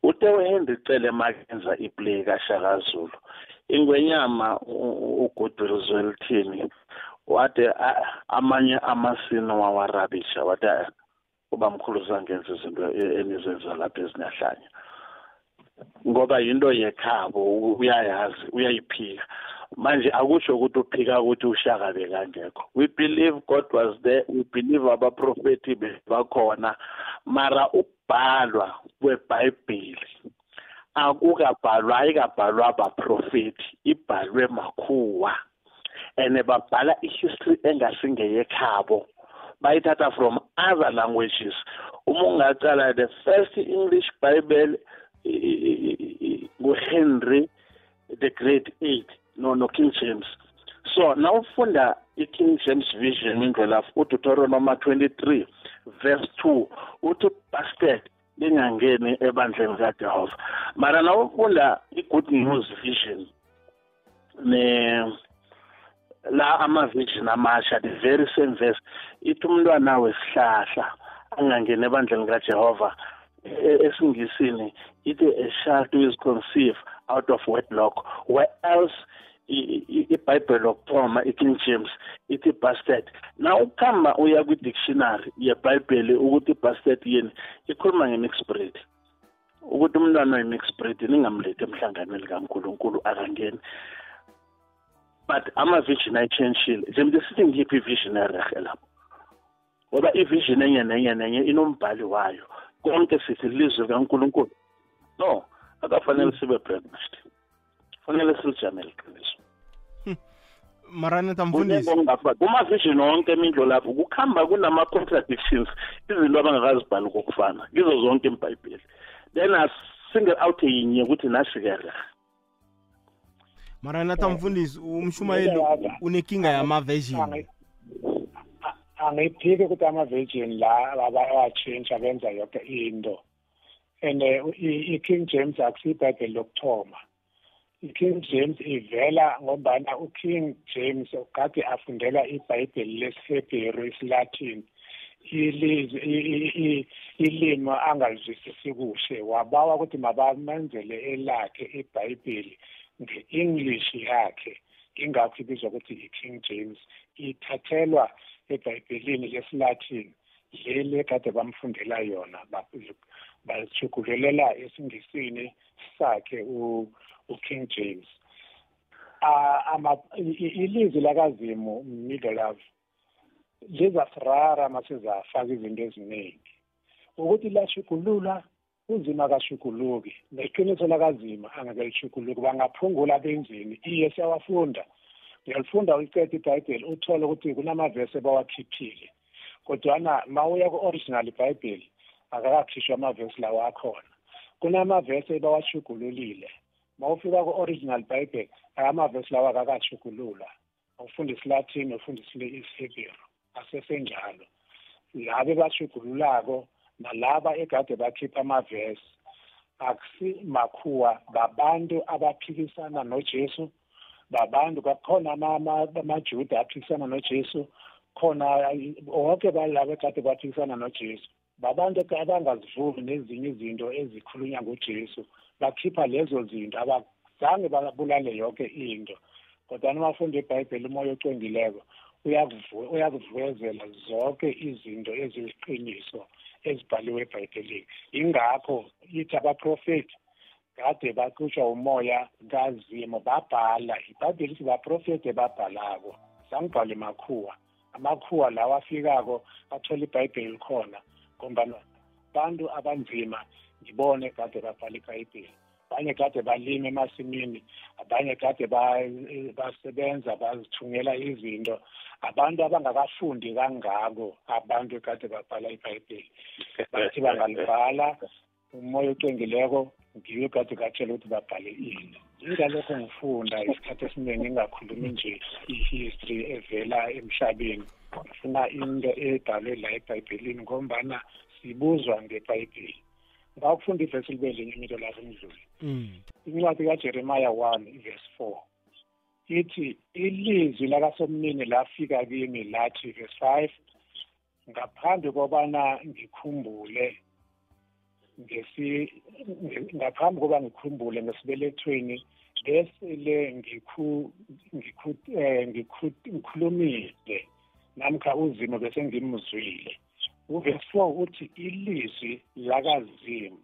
Ute uhenry cele makenza iplay kashaka zulu ingwenyama ugoodwill zwelithini wade amanye amasini wawarabisha wade uba mkhulu zangenza izinto enizenza lapha ezinahlanya ngoba yinto yekhabo uyayazi uyayiphika. Manje akusho ukuthi uphika ukuthi ushaka bekangekho we believe god was there we believe abaprofeti bakhona mara ukubhalwa kwebhayibheli akukabhalwa ayikabhalwa abaprofeti ibhalwe makhuwa. And babhala i-history engasingeyekhabo bayithatha from other languages. Uma ungacala the first english bible nguhenry the great eight. No no King James. So nawufunda i-King James Version indlelafu uDeuteronomy 23 verse 2 uthi bastard lingangeni ebandleni kaJehova. Mara nawufunda i-Good News Vision ne la ama-vision amasha the very same verse ithi umntwana wesihlahla angangeni ebandleni kaJehova e-, esingisini ithi a child who is conceived out of wedlock where else ibhayibheli lokuthoma i-king james ithi bastard na ukuhamba uya kwi-dictionary yebhayibheli ukuthi i-bastard yini? Ikhuluma nge-mixed breed ukuthi umntwana oyi-mixed breed ningamlethi emhlanganweni kankulunkulu akangeni. But ama-vision ayitshentshile. Njengoba sithi ngiyiphi i-vision erehe lapho? Ngoba i-vision enye nenye nenye inombhali wayo. Konke sithi lizwe kankulunkulu no. Akafanele sibe brainwashed fanele silijamele iqiniso marana tamfundisi kuma-vision wonke emindlo lapho kukuhamba kunama-contradictions izinto abangakazibhali kokufana kizo zonke embhayibheli then asingle out yinye ukuthi nasikereh mara nathi mfundisi umshumayeli unekinga yama-version. Angi- a- angiphiki ukuthi ama-virgin la bayawatshintsha benza yonke into. And i-king james akusiyibhayibheli lokuthoma. I-king james ivela ngombana uking james kade afundela ibhayibheli lesihebheru isilatin ilimi angalizwisisi kuhle. Wabawa ukuthi mabamenzele elakhe ibhayibheli nge-english yakhe ingakho ibizwa ukuthi i-king james. Ithathelwa ebhayibhelini lesilatin leli ekade bamfundela yona ba- balishugululela esingisini sakhe u- uking james. Ah, ama- i- i- ilizwi lakazimu middle love lizasirara masizafaka izinto eziningi. Ukuthi lashugulula unzima kashuguluki neqiniso lakazima angeke lishuguluki bangaphungula benzini iye siyawafunda. Uyalifunda uliceda ibhayibheli uthole ukuthi kunamavesi ebawakhiphile kodwana ma uya ku-original ibhayibheli akakakhishwa amavesi lawa akhona. Kunamavesi ebawashugululile. Ma ufika ku-original bible amavesi lawa akakashugulula. Ufunda isilatin ufunda isihebheru asesenjalo. Laba bashugululako nalaba egade bakhipha amavesi akusi makhuwa babantu abaphikisana nojesu babantu ama- amajuda aphikisana nojesu khona wonke balabo ekade baphikisana nojesu. Babantu abangazivumi nezinye izinto ezikhulunywa ngujesu bakhipha lezo zinto. Abazange babulale yonke into. Kodwa namafundo ebhayibheli umoya ocwengileko uyakuvu- uyakuvezela zonke izinto eziliqiniso ezibhaliwe ebhayibhelini yingakho ithi abaprofethi kade baqutshwa umoya kazimo babhala. Ibhayibheli ithi baprofethi babhalako sangibhala emakhuwa amakhuwa lawa afikako athola ibhayibheli khona. Ngombana bantu abanzima ngibone kade babhala ibhayibheli abanye kade balima emasimini abanye kade ba- basebenza bazithungela izinto. Abantu abangakafundi kangako abantu kade babhala ibhayibheli bathi bangalibhala umoya ocengileko ngiyo kade katshela ukuthi babhale ini. Ingalokho ngifunda isikhathi esiningi ngingakhulumi nje i-history evela emhlabeni. Ngifuna into ebhalwe la ebhayibhelini ngombana sibuzwa ngebhayibheli. Ngakufunda ivesi libe linye imito ngidlule Mm. incwadi kajeremiya 1 verse 4 ithi ilizwi lakasomnini lafika kimi lathi verse 5 ngaphambi kobana ngikhumbule ngesi nge- ngaphambi koba ngikhumbule ngesibelethweni besele ngikhu eh, ngikhu ngikhulumile namkha uzimo bese ngimzwile uverse 4 uthi ilizwi lakazimu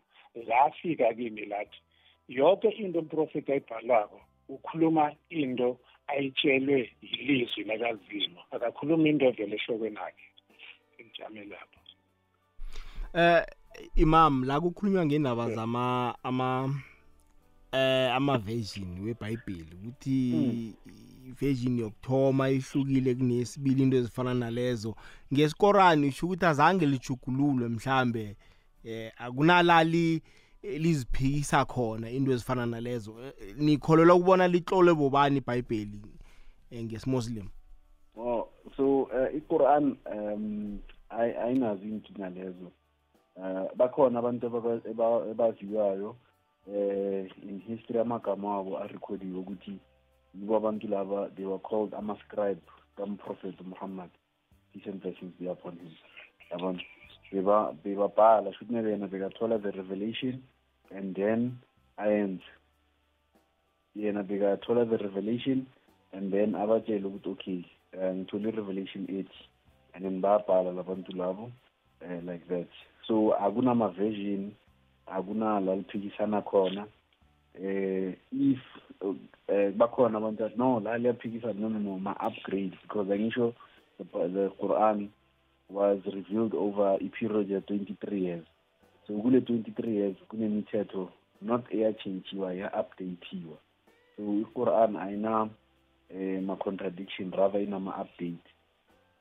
lafika kimi lathi yonke into umprofeti ayibhalako ukhuluma into ayitshelwe yilizwi lakazimu akakhuluma into evele ehlokweni akhe ngijame lapho. Eh imam la kukhulunywa ngendaba zama ama eh ama version weBhayibheli ukuthi iversion yokuthoma ihlukile kunesibili into ezifana nalezo. Ngesikorani usho ukuthi azange lijugululwe mhlambe eh akunalali liziphikisa khona into ezifana nalezo. Eh, nikholelwa ukubona litlole bobani iBhayibheli eh, ngesimuslim Oh, so uh, iQuran um ay- ayinazo inkinga lezo. Uh, bakhona abantu ebaziwayo eh in history amagama abo arekhodiwe ukuthi yibo abantu laba they were called ama-scribe kamprophet Muhammad. Peace and blessings be upon him. Yabona? Beba bebabhala shuthi yena bekathola the revelation and then ayenze. Yena bekathola the revelation and then abatshele ukuthi okay uh, ngithole i-revelation ethi and then bayabhala labantu labo uh, like that so akunama-version akuna liphikisana khona. Eh if eh bakhona abantu no la liyaphikisana no no no ma-upgrade because angisho the, quran was revealed over i-period ya 23 years. So kule 23 years kunemithetho not eyachenjiwa ya-updateiwa. So i-quran ayina um ma-contradiction rather inama-update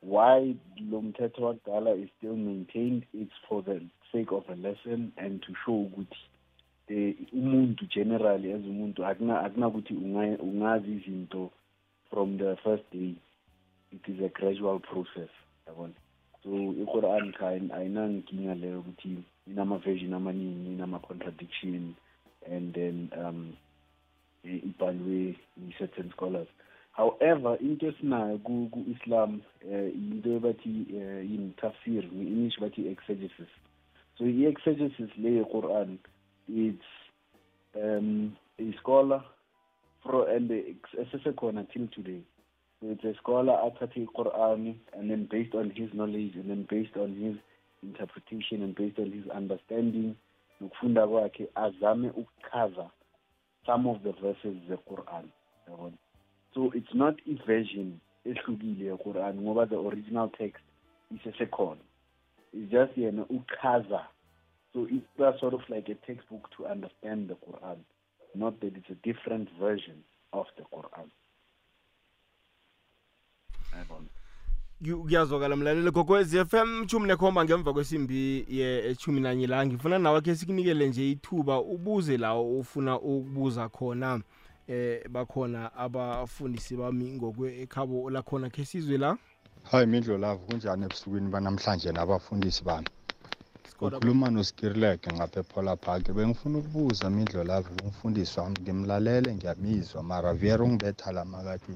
why lo mthetho wakudala is still maintained it's for the sake of a lesson and to show ukuthi the umuntu generally as umuntu akuna akunakuthi unga- ungazi izinto from the first day. It is a gradual process yabona? So iquran kha ayinankinga leyo ukuthi inama-version amaningi inama-contradiction and then um i- ibhalwe i-certain scholars however into esinayo ku- ku-islam um into bathi um yini tafsir nge-english bathi exegesis so i-exegesis le ye-quran it's um a scholar fro and esesekhona till today. So it's a scholar athathe i-quran and then based on his knowledge and then based on his interpretation and based on his understanding nokufunda kwakhe azame ukuchaza some of the verses ze-quran. Yabona so it's not i-version ehlukile ye-quran ngoba the original text isesekhona. It's just yena uchaza. So it's sort of like a textbook to understand the quran not that it's a different version of the quran. Yabona. Ku- kuyazwakala mlaleli. Gokwez f m chumi nekhomba ngemva kwesimbi yechumi nanye la ngifuna nawe khe sikunikele nje ithuba ubuze lawo ufuna ukubuza khona. Eh bakhona abafundisi bami ngokwe ekhabo lakhona khe sizwe la? Hayi mindlo lavo kunjani ebusukwini banamhlanje nabafundisi bami? Skoda- ukhuluma noskirleke ngapha ephola park bengifuna ukubuza mindlo lavo umfundisi wami ngimlalele ngiyamizwa mara vere ungibetha la makathi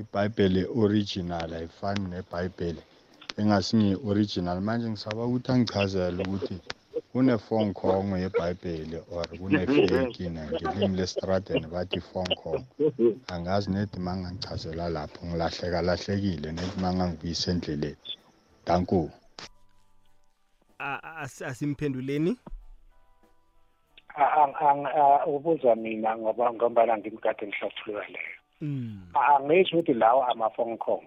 ibhayibheli original ayifani nebhayibheli engasingi-original manje ngisaba ukuthi angichazele ukuthi kune-phone kong yebhayibheli or kune-fake ngelimi lesitradeni bathi phone kong angazi nedi ma ngangichazela lapho ngilahleka lahlekile nedi ma ngangibuyisa endleleni. Danku A- a- as- asimphenduleni? A- ang- ang- ah, ubuza mina ngoba ngombana ngimkade ngihlathulula leyo. Mm. angisho ukuthi lawo ama-phone call.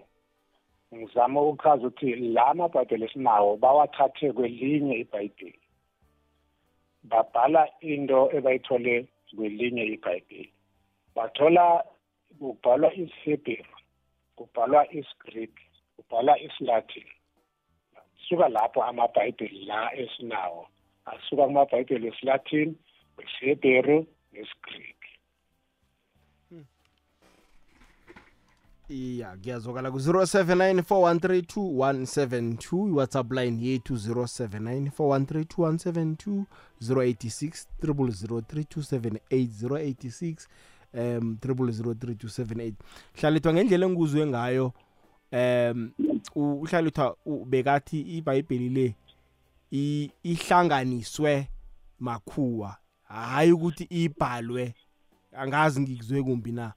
Ngizama ukuchaza ukuthi la mabhayibheli esinawo bawathathe kwelinye ibhayibheli. Babhala into ebayithole kwelinye ibhayibheli. Bathola kubhalwa isihebheru kubhalwa isgreek kubhalwa isilatin suka lapho amabhayibheli la esinawo asuka kumabhayibheli esilatin isihebheru nesigreek iya kuyazwakala ku-079 4132172 iwhatsapp line yethu 079 4132172 086 0003278 086 um 0003278 hlalethwa ngendlela engikuzwe ngayo um uhlalethwa bekathi ibhayibheli le i- ihlanganiswe makhuwa. Hayi ukuthi ibhalwe. Angazi ngikuzwe kumbi na?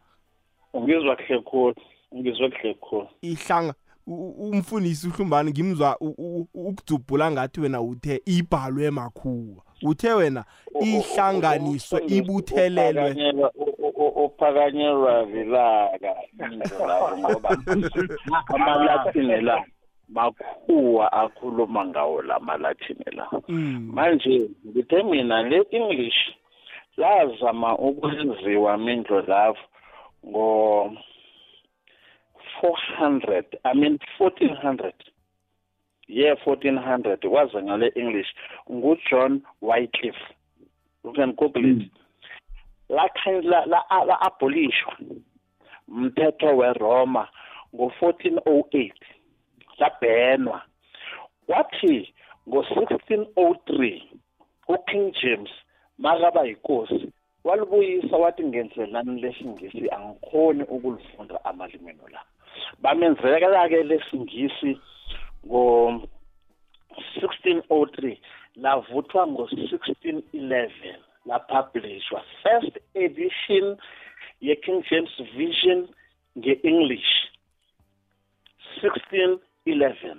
Ungizwa kuhle khulu. Ungizwe kuhle khulu ihlanga u- u- umfundisi uhlumbani ngimzwa u- u- u- ukudzubhula ngathi wena uthe ibhalwe makhuwa. Uthe wena ihlanganiswe ibuthelelwe. Uphakanyelwa- u- u- u- uphakanyelwa vilaka indlelabo ngoba amalathini la? Makhuwa akhuluma ngawo la malathini la. Mm. manje ngithe mina le english lazama ukwenziwa mindlo lavo ngo 400 i mean 1400 yeah 1400 waze ngale english. Ngujohn wycliffe. You can google it. Lakha- la la la abolishwa umthetho weroma ngo-1408 labhenwa. Kwathi ngo-1603 uking james makaba yinkosi walibuyisa wathi ngenzelani lesingisi angikhoni ukulifunda amalimeno la. Bamenzekela-ke lesingisi ngo-1603 lavuthwa ngo-1611 lapublishwa. First edition ye-king james vision nge-english 1611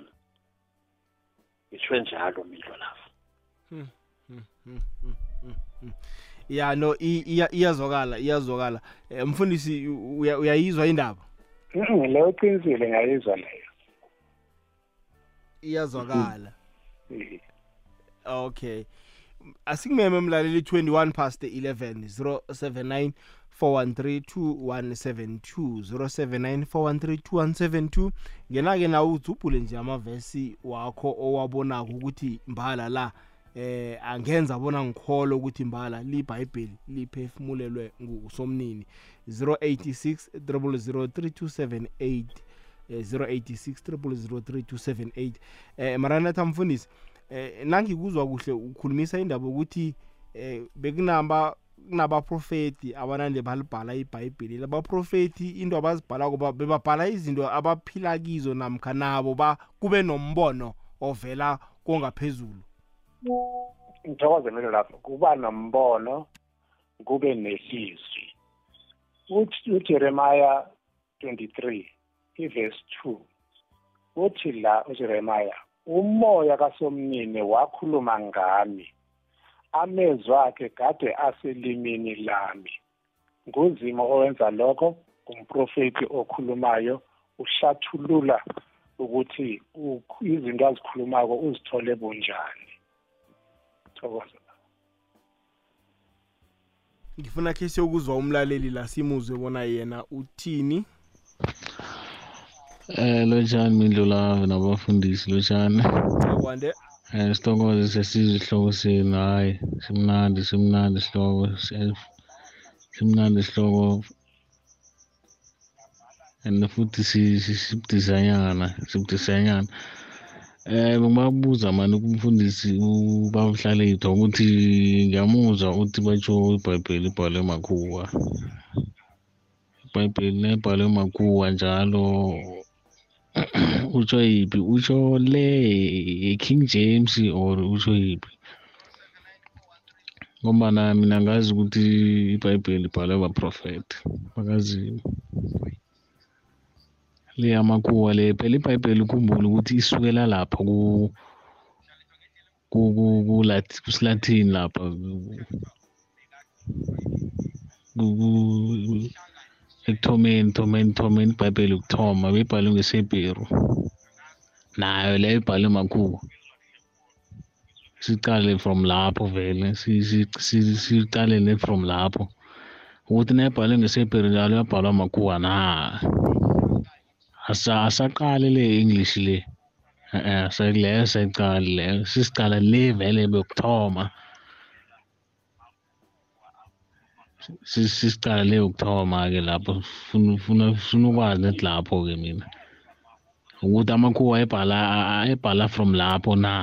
itshwe njalo mindlo lapho ya no i- iya- iyazwakala iyazwakala. Eh, mfundisi u- uya- uyayizwa indaba? Mm, leyo uqinisile ngiyayizwa leyo. Iyazwakala. Eh. okay. Asikumeme mlaleli 21 past 11 079 4132172 079 4132172 ngena-ke nawe udzubhule nje amavesi wakho owabonako ukuthi mbala la eh angenza bona ngikhole ukuthi mbala libhayibheli liphefumulelwe ngusomnini 086 00328 086 00328 eh marana thamfundisi eh nangikuzwa kuhle ukhulumisa indaba ukuthi eh bekunamba kunabaprofeti abanande balibhala ibhayibheli. Labaprofeti into abazibhalako ba- bebabhala izinto abaphila kizo namkha nabo ba kube nombono ovela kongaphezulu. Ngithokozele lapho. Kuba nombono kube nelizwi uthi uJeremiah 23 iverse 2 uthi la uJeremiah umoya kasomnini wakhuluma ngami amezwi akhe kade aselimini lami. Nguzimo owenza lokho umprofeti okhulumayo uhlathulula ukuthi izinto azikhulumako uzithole bunjani. Thokoza. Ngifuna khe siyokuzwa umlaleli la simuzwe bona yena uthini. Eh lotshani mindlulave nabafundisi lotshani akwande eh sithokoze sesizwe isihloko senu hayi simnandi simnandi isihloko si- simnandi isihloko and futhi si- si- sibudisanyana sibudisanyana eh bengibabuza mani kumfundisi ubabhlale yitho ukuthi ngiyamuzwa uthi batsho ibhayibheli ibhalwe makhuwa. Ibhayibheli nebhalwe makhuwa njalo utsho yiphi? Utsho le King James or utsho yiphi? Ngombana mina ngazi ukuthi ibhayibheli ibhalwe abaprofeti bakazimu le amakhuwa le phela ibhayibheli ukhumbule ukuthi isukela lapha ku ku ku kulat kusilathini lapha ku ku- ekuthomeni thomeni thomeni ibhayibheli ukuthoma beyibhalwe ngesebheru nayo leyo ibhalwe makhuwa siqale from lapho vele si- si- si- siqalele from lapho. Ukuthi nayibhalwe ngesebheru njalo yabhalwa makhuwa na? Asaqali le english le. Eh leyo sayiqali leyo sisiqala le vele bekuthoma. Si- sisiqala le yokuthoma ke lapho funa funa funa ukwazi nethi lapho ke mina. Ukuthi amakhuwa ayibhala ayibhala from lapho na?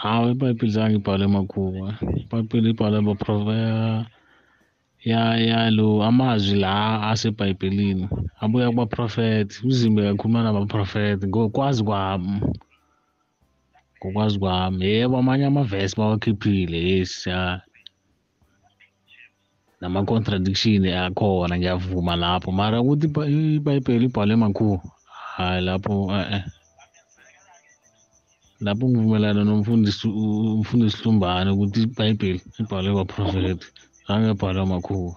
Hawu ibhayibheli zange ibhalwe makhuwa ibhayibheli ibhalwe abaprofeta ya yalo amazwi la asebhayibhelini abuya kubaprofethi uzimbe kakhuluma nabaprofethi ngokwazi kwami. Ngokwazi kwami. Yebo amanye amavesi bawakhiphile yes ya. Nama-contradiction akhona ngiyavuma lapho. Mara ukuthi iba- ibhayibheli ibhalwe makhuwa hayi lapho eh lapho ngivumelana nomfundisi u- umfundisi Hlumbane ukuthi ibhayibheli ibhalwe abaprofethi zange yabhalwa makhuwa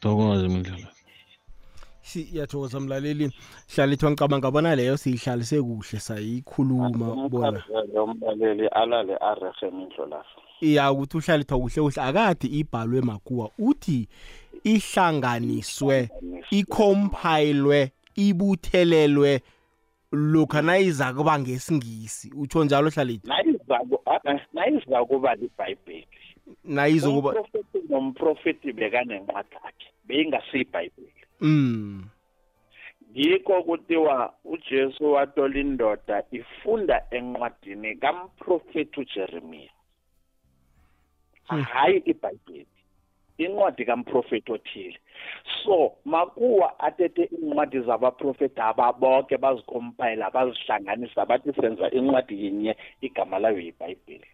thokoze mindlela siyathokoza mlaleli. Hlalithwa ngicabanga bona leyo siyihlalise kuhle sayikhuluma bona. umlaleli alale arehe mindlolafa iya ukuthi uhlalithwa kuhle kuhle akade ibhalwe makuwa uthi ihlanganiswe ikhompayilwe ibuthelelwe lokha nayiza kuba ngesingisi. Utsho njalo hlalithi nayizaku ah, nayizakuba libhayibheli. Nayizokuba umprofeti nomprofeti bekanencwadi yakhe beyingasiyibhayibheli mm yikho kuthiwa ujesu watola indoda ifunda encwadini kamprofeti ujeremiya. Hayi ibhayibheli incwadi kamprofeti othile. So makuwa atete incwadi zabaprofeti ababoke bazikompayila bazihlanganisa bathi senza incwadi yinye igama layo yibhayibheli.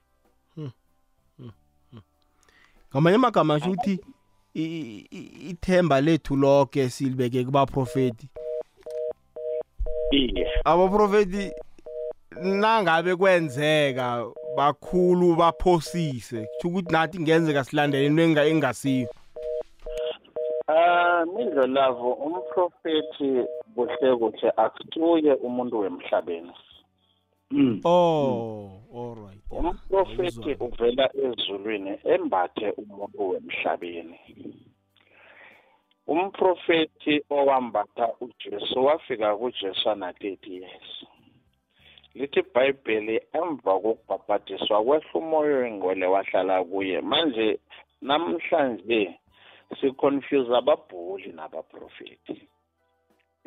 Ngamanye amagama asho ukuthi ithemba lethu lonke silibeke kubaprofeti. Iye. Abaprofeti nangabe kwenzeka bakhulu baphosise kusho ukuthi nathi kungenzeka silandele into enga- engasiyo. Ah mindlolavo umprofeti kuhle kuhle akusuye umuntu wemhlabeni. Oh alright umprofeti uvela ezulwini embathe umuntu wemhlabeni. Umprofeti owambatha ujesu wafika kujesu ana-30 years. Lithi ibhayibheli emva kokubhabhadiswa kwehla umoya oyingcwele wahlala kuye manje namhlanje siconfuse ababhuli nabaprofeti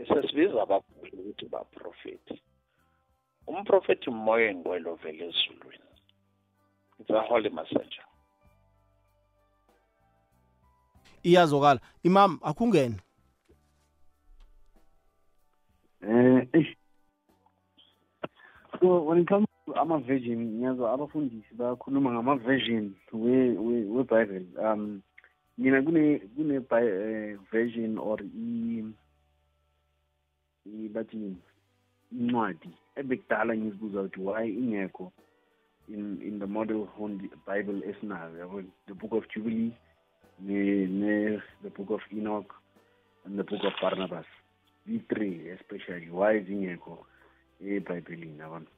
sesibiza ababhuli ukuthi baprofeti umprofeti umoya oyingcwele ovela ezulwini. It's a holy messenger iyazokala imam akungene Eh eish. so when it comes to ama-version ngiyazwa abafundisi bakhuluma ngama-version we- we- weBible um mina kune kune bi- eh, version or i i- bathi incwadi ebekudala ngizibuza ukuthi why ingekho in in the model Holy bible esinayo yabo? The book of jubilee ne, ne the book of enoch and the book of barnabas. I-three especially why zingekho ebhayibhelini abantu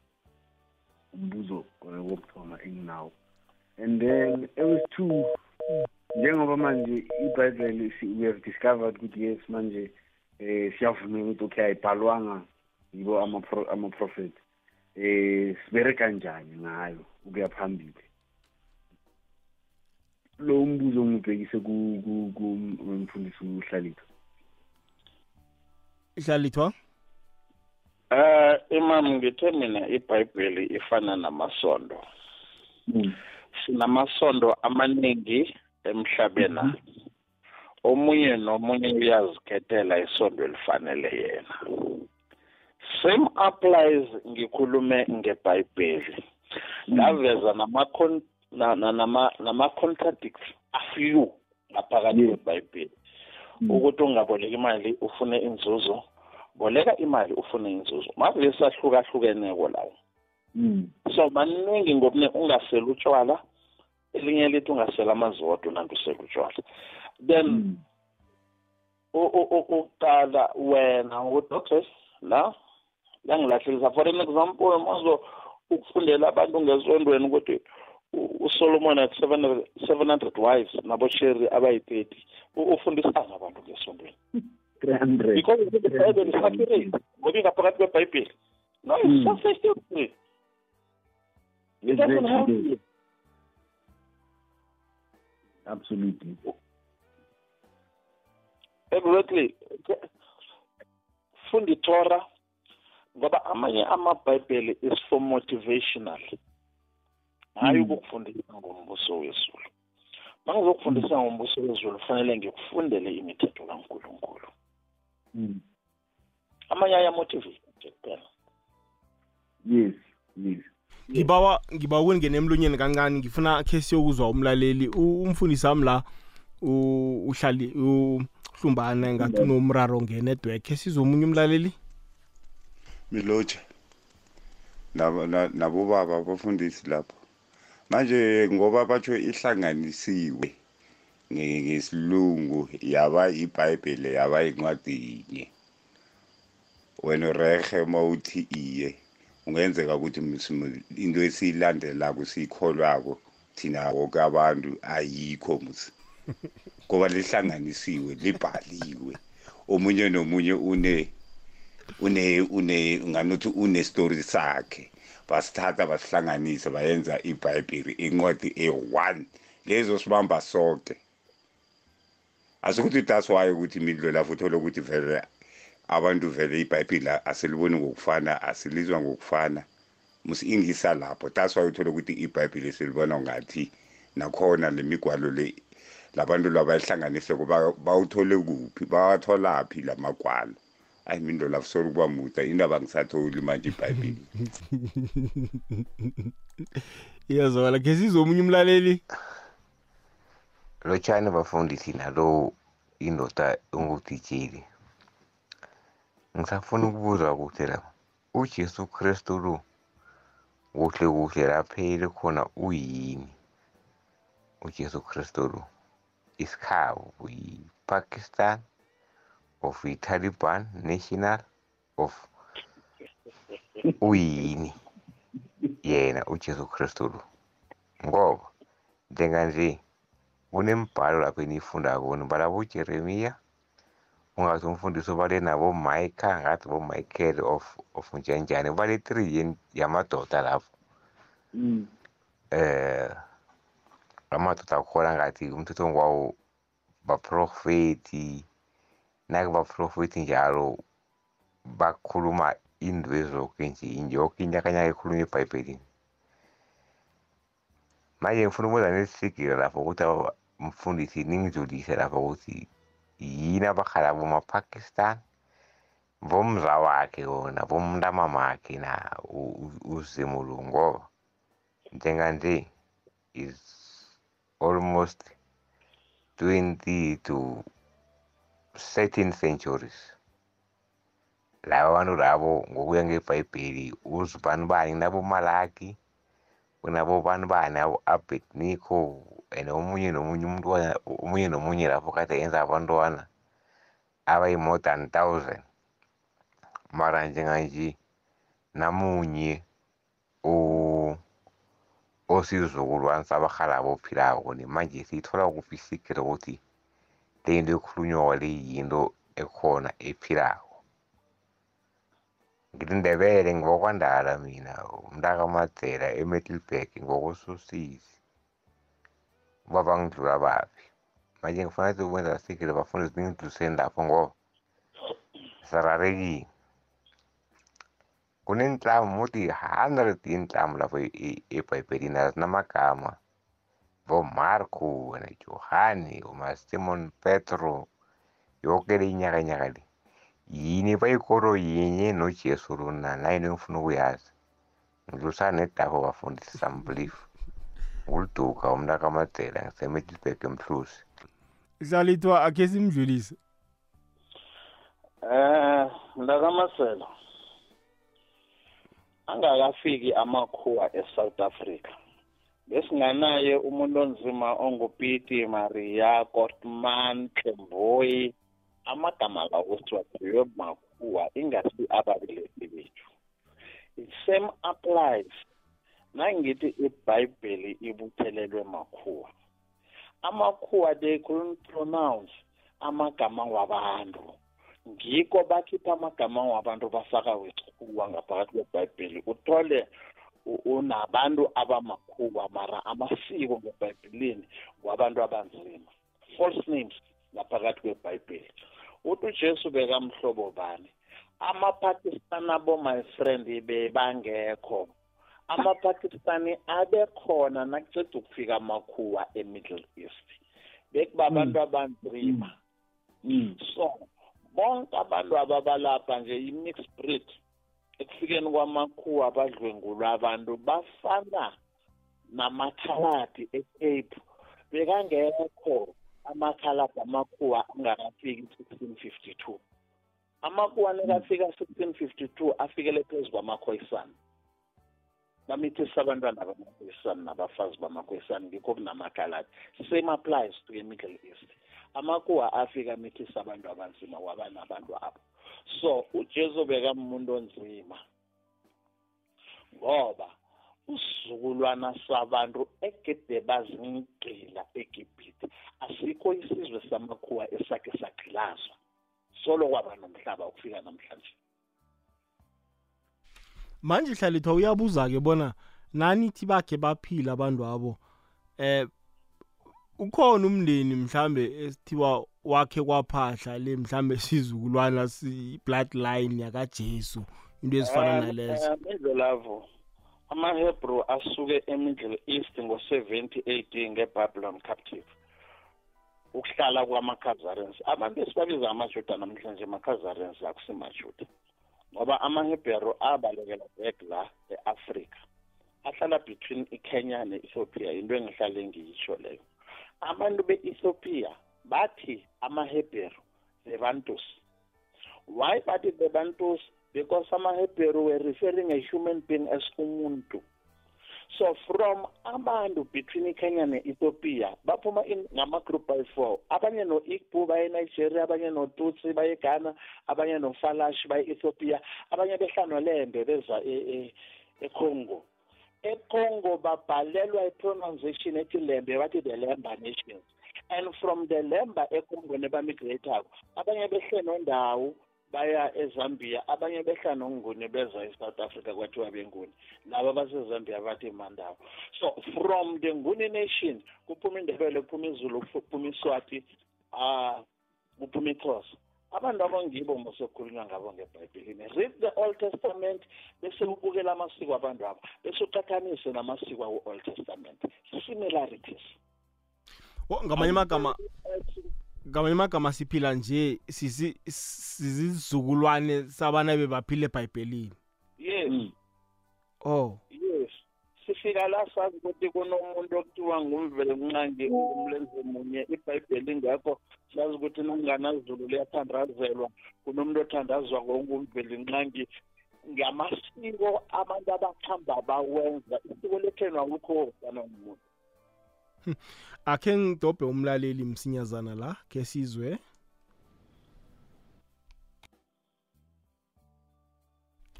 umbuzo wokuthoma enginawo. And then ewes two njengoba manje ibhayibheli we have discovered ukuthi yes manje eh siyavumela ukuthi okay ayibhalwanga yibo ama-pro- ama-prophet eh sibere kanjani ngayo ukuya phambili lo mbuzo ngibhekise kumfundisi uhlalipha ihlalithwa Eh imam ngithe mina iBhayibheli ifana namasondo. Sinamasondo amaningi emhlabeni. Omunye nomunye uyazikhethela isondo elifanele yena. Same applies ngikhulume ngeBhayibheli. Ngaveza nama na- na- nama nama contradicts a few ngaphakathi kweBhayibheli. Ukuthi ungaboleka imali ufune inzuzo boleka imali ufune inzuzo mavesi ahlukahlukeneko lawo so maningi ngobuningi ungasela utshwala elinye lithi ungasela amaziwodo nanti usela utshwala then u- u- u- uqala wena ukuthi okay la yangilahlekisa for an example mazo ukufundela abantu ngezondweni ukuthi u- usolomon at seven hundred wives nabosheri abayi-thirty. Ufundisana abantu ngesondweni. Because the bible is accurate ngoba ingaphakathi kwebhayibheli. No it's just a history. It doesn't help you. Absolutely. Exactly. Funda itora ngoba amanye amabhayibheli is for motivational. Hayi ukukufundisa ngombuso wezulu. Ma ngizokufundisa ngombuso wezulu kufanele ngikufundele imithetho kankulunkulu. Amanye ayamotivate nje kuphela. Yes yes. Ngibawa ngibawa ukungena emlonyeni kancane ngifuna khe siyokuzwa umlaleli. U- umfundisi wami la u- uhlali uhlumbane ngathi unomraro ngenetwork khe sizwe omunye umlaleli? Na- nabobaba abafundisi lapho. Manje ngoba batsho ihlanganisiwe nge- ngesilungu yaba ibhayibheli yaba incwadi yinye. Wena urehe uma uthi iye kungenzeka ukuthi into esiyilandelako siyikholwako thina woke abantu ayikho musi ngoba lihlanganisiwe libhaliwe. Omunye nomunye une une une nganothi une story sakhe. Basithatha basihlanganisa bayenza ibhayibheli incwadi e-one lezo sibamba sonke. Asikuthi that's why ukuthi imidlo lapho uthole ukuthi vele abantu vele ibhayibheli asiliboni ngokufana asilizwa ngokufana. Musi ingisa lapho. That's why uthole ukuthi ibhayibheli silibona ngathi nakhona lemigwalo le labantu labayihlanganise kuba bawuthole kuphi bawatholaphi lamagwalo ayi mindo lapho solo kuba muda indaba ngisatholi manje ibhayibheli. Iyazwakala. Khe sizwe omunye umlaleli? Lotshani bafundisi nalo indoda engudijili ngisafuna ukubuza ukuthi la ujesu kristu lo kuhle kuhle lapheli khona uyini? Ujesu kristu lo isikhabo yi-pakistan of i-taliban national of uyini. Yena ujesu kristu lo. Ngoba njenganje kunembhalo lapho eniyifundako nibala bojeremiya ungathi umfundisi ubale nabomike ngathi bomichael of of njanjani ubale three yen- yamadoda lapho. Mm. eh amadoda akhona ngathi umthetho ngwawo baprofeti nake baprofeti njalo bakhuluma into ezoke nje yoke inyakanyaka ekhuluma ebhayibhelini manje ngifuna ukubuza nesisigilo lapho ukuthi aba- mfundisi ningidlulise lapho ukuthi yini abahala bomapakistan bomza wakhe wona bomntamamakhe na u- u- uzimulu ngoba njenganje is almost 20 to 13 centuries. Laba bantu labo ngokuya ngebhayibheli uzibani bani kunabomalaki kunabobani bani abednico and omunye nomunye umntwana omunye nomunye lapho kade enza abantwana abayi-more than thousand. Mara njenganje namunye o- osizukulwane sabarhalabo ophilako nemanje siyithola kuphi isikiri ukuthi le into ekhulunywako le yinto ekhona ephilako ngilindebele ngibokwandala mina umntakamadzela emiddleburg ngokusosisi ubaba ngidlula baphi manje ukuthi ukwenza sikile bafundisi ningidluliseni lapho ngoba sirarekile kunenhlamu muthi hundred inhlamu lapho e- e- ebhayibhelini azinamagama bomarco najohani umasimon petro yoke le. Inyakanyaka le yini bayikoro yinye nojesu lona nayo engifuna ukuyazi ngidlulisana nedapho bafundisi sambelief nguliduka umntakamadzela ngisemiddleburg emhluzi hlalithwa akhe simdlulise Eh mntakamasela angakafiki amakhuwa eSouth Africa. Besinganaye umuntu onzima ongupiti maria kortman klemboyi amagama la kuthiwa kuyo makhuwa ingasi ababelesi bethu. It same applies. Nangithi ibhayibheli ibuthelelwe makhuwa amakhuwa they couldn't pronounce amagama wabantu. Ngikho bakhipha amagama wabantu bafaka wechukwa ngaphakathi kwebhayibheli. Uthole u- unabantu abamakhuwa mara amasiko ngebhayibhelini wabantu abanzima. False names ngaphakathi kwebhayibheli. Uthi ujesu bekamhlobo bani? Amapakistani abo my friend bebangekho. Amapakistani abekhona nakuceda ukufika amakhuwa e-middle east. Bekuba abantu abanzima. So bonke abantu ababalapha nje i-mixed breed. Ekufikeni kwamakhuwa abadlwengulwa abantu bafana namakhaladi ecape. Bekangekho amakhaladi amakhuwa angakafiki fifty two. Amakhuwa nekafika sixteen fifty two afikele phezu kwamakhoyisana bamithisa abantwana bamakhoyisana nabafazi bamakhoyisana ngikho kunamakhaladi. Same applies to the-middle east. Amakhuwa afika amithisa abantu abanzima waba nabantu abo so ujesu bekamuntu onzima ngoba usizukulwana sabantu egede bazingqila egibhithe asikho isizwe samakhuwa esakhe sagqilazwa solo kwaba nomhlaba ukufika namhlanje. Manje hlalithwa uyabuza-ke bona nanithi bakhe baphila abantu abo eh ukhona umndeni mhlambe esithiwa wakhe kwaphahla le mhlambe sizukulwana si-bloodline yakajesu into ezifana nalezo. indlelavo amahebrew asuke emiddle east ngo-seventy AD ngebabylon captive ukuhlala kwama-khazarians abantu esibabiza amajuda namhlanje ama-khazarians akusimajuda ngoba amahebheru abalekela back la e-afrika ahlala between ikenya ne-ethiopia into engihlale ngiyisho leyo. Abantu be-ethiopia bathi amahebheru the bantus why bathi the bantus because amahebheru were referring a human being as umuntu. So from abantu between ikenya ne-ethiopia baphuma in- ngama-group bayi-four abanye no-igbo baye-nigeria abanye notutsi baye-ghana abanye nofalash baye-ethiopia abanye behlanwalembe beza e- e- econgo. Econgo babhalelwa i-pronunciation ethi lembe bathi the lemba nations and from the lemba ekongweni bamigrate-ako abanye behle nondawo baya ezambia abanye behla nonguni beza e-south africa kwathiwa benguni. Laba basezambia bathi mandawo so from the nguni nation kuphuma indebele kuphuma izulu kuphuma iswati uh kuphuma ixhosa. Abantu abangibo mosokhulunywa ngabo ngebhayibhelini read the old testament bese ubukela amasiko abantu abo bese uqathanise namasiko awo-old testament. Similarities. Ngamanye amagama ngamanye amagama siphila nje sizizukulwane sabana bebaphila ebhayibhelini. Yes. Oh. Yes. Sifika la sazi ukuthi kunomuntu okuthiwa ngumvele mnqangi umlenze munye ibhayibheli ingekho sazi ukuthi nanganazulu liyathandazelwa. Kunomuntu othandazwa ngongumveli nqangi ngamasiko abantu abakuhamba bawenza isiko lethenwa kukho fana nomuntu. akhe ngidobhe umlaleli msinyazana la ke sizwe.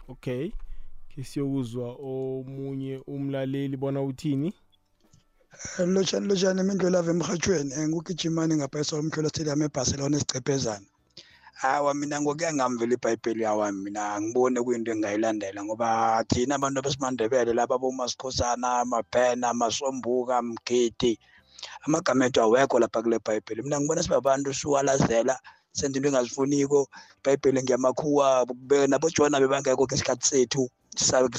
Okay ke siyokuzwa omunye umlaleli bona uthini? Lotshani lotshani imindlolava emhathweni ngugijimani ngaphaisa komkhwelo stadium ebarcelona esicephezana. Hawa mina ngokuya ngamvela ibhayibheli yawa mina angiboni kuyinto engingayilandela ngoba thina abantu besimandebele laba bomasikhosana amabhena amasombuka mgidi amagama ethu awekho lapha kule bhayibheli. Mina ngibona sibabantu siwalazela senza into engazifuniko. Ibhayibheli ngiyamakhuwa nabojona bebangekho ngesikhathi sethu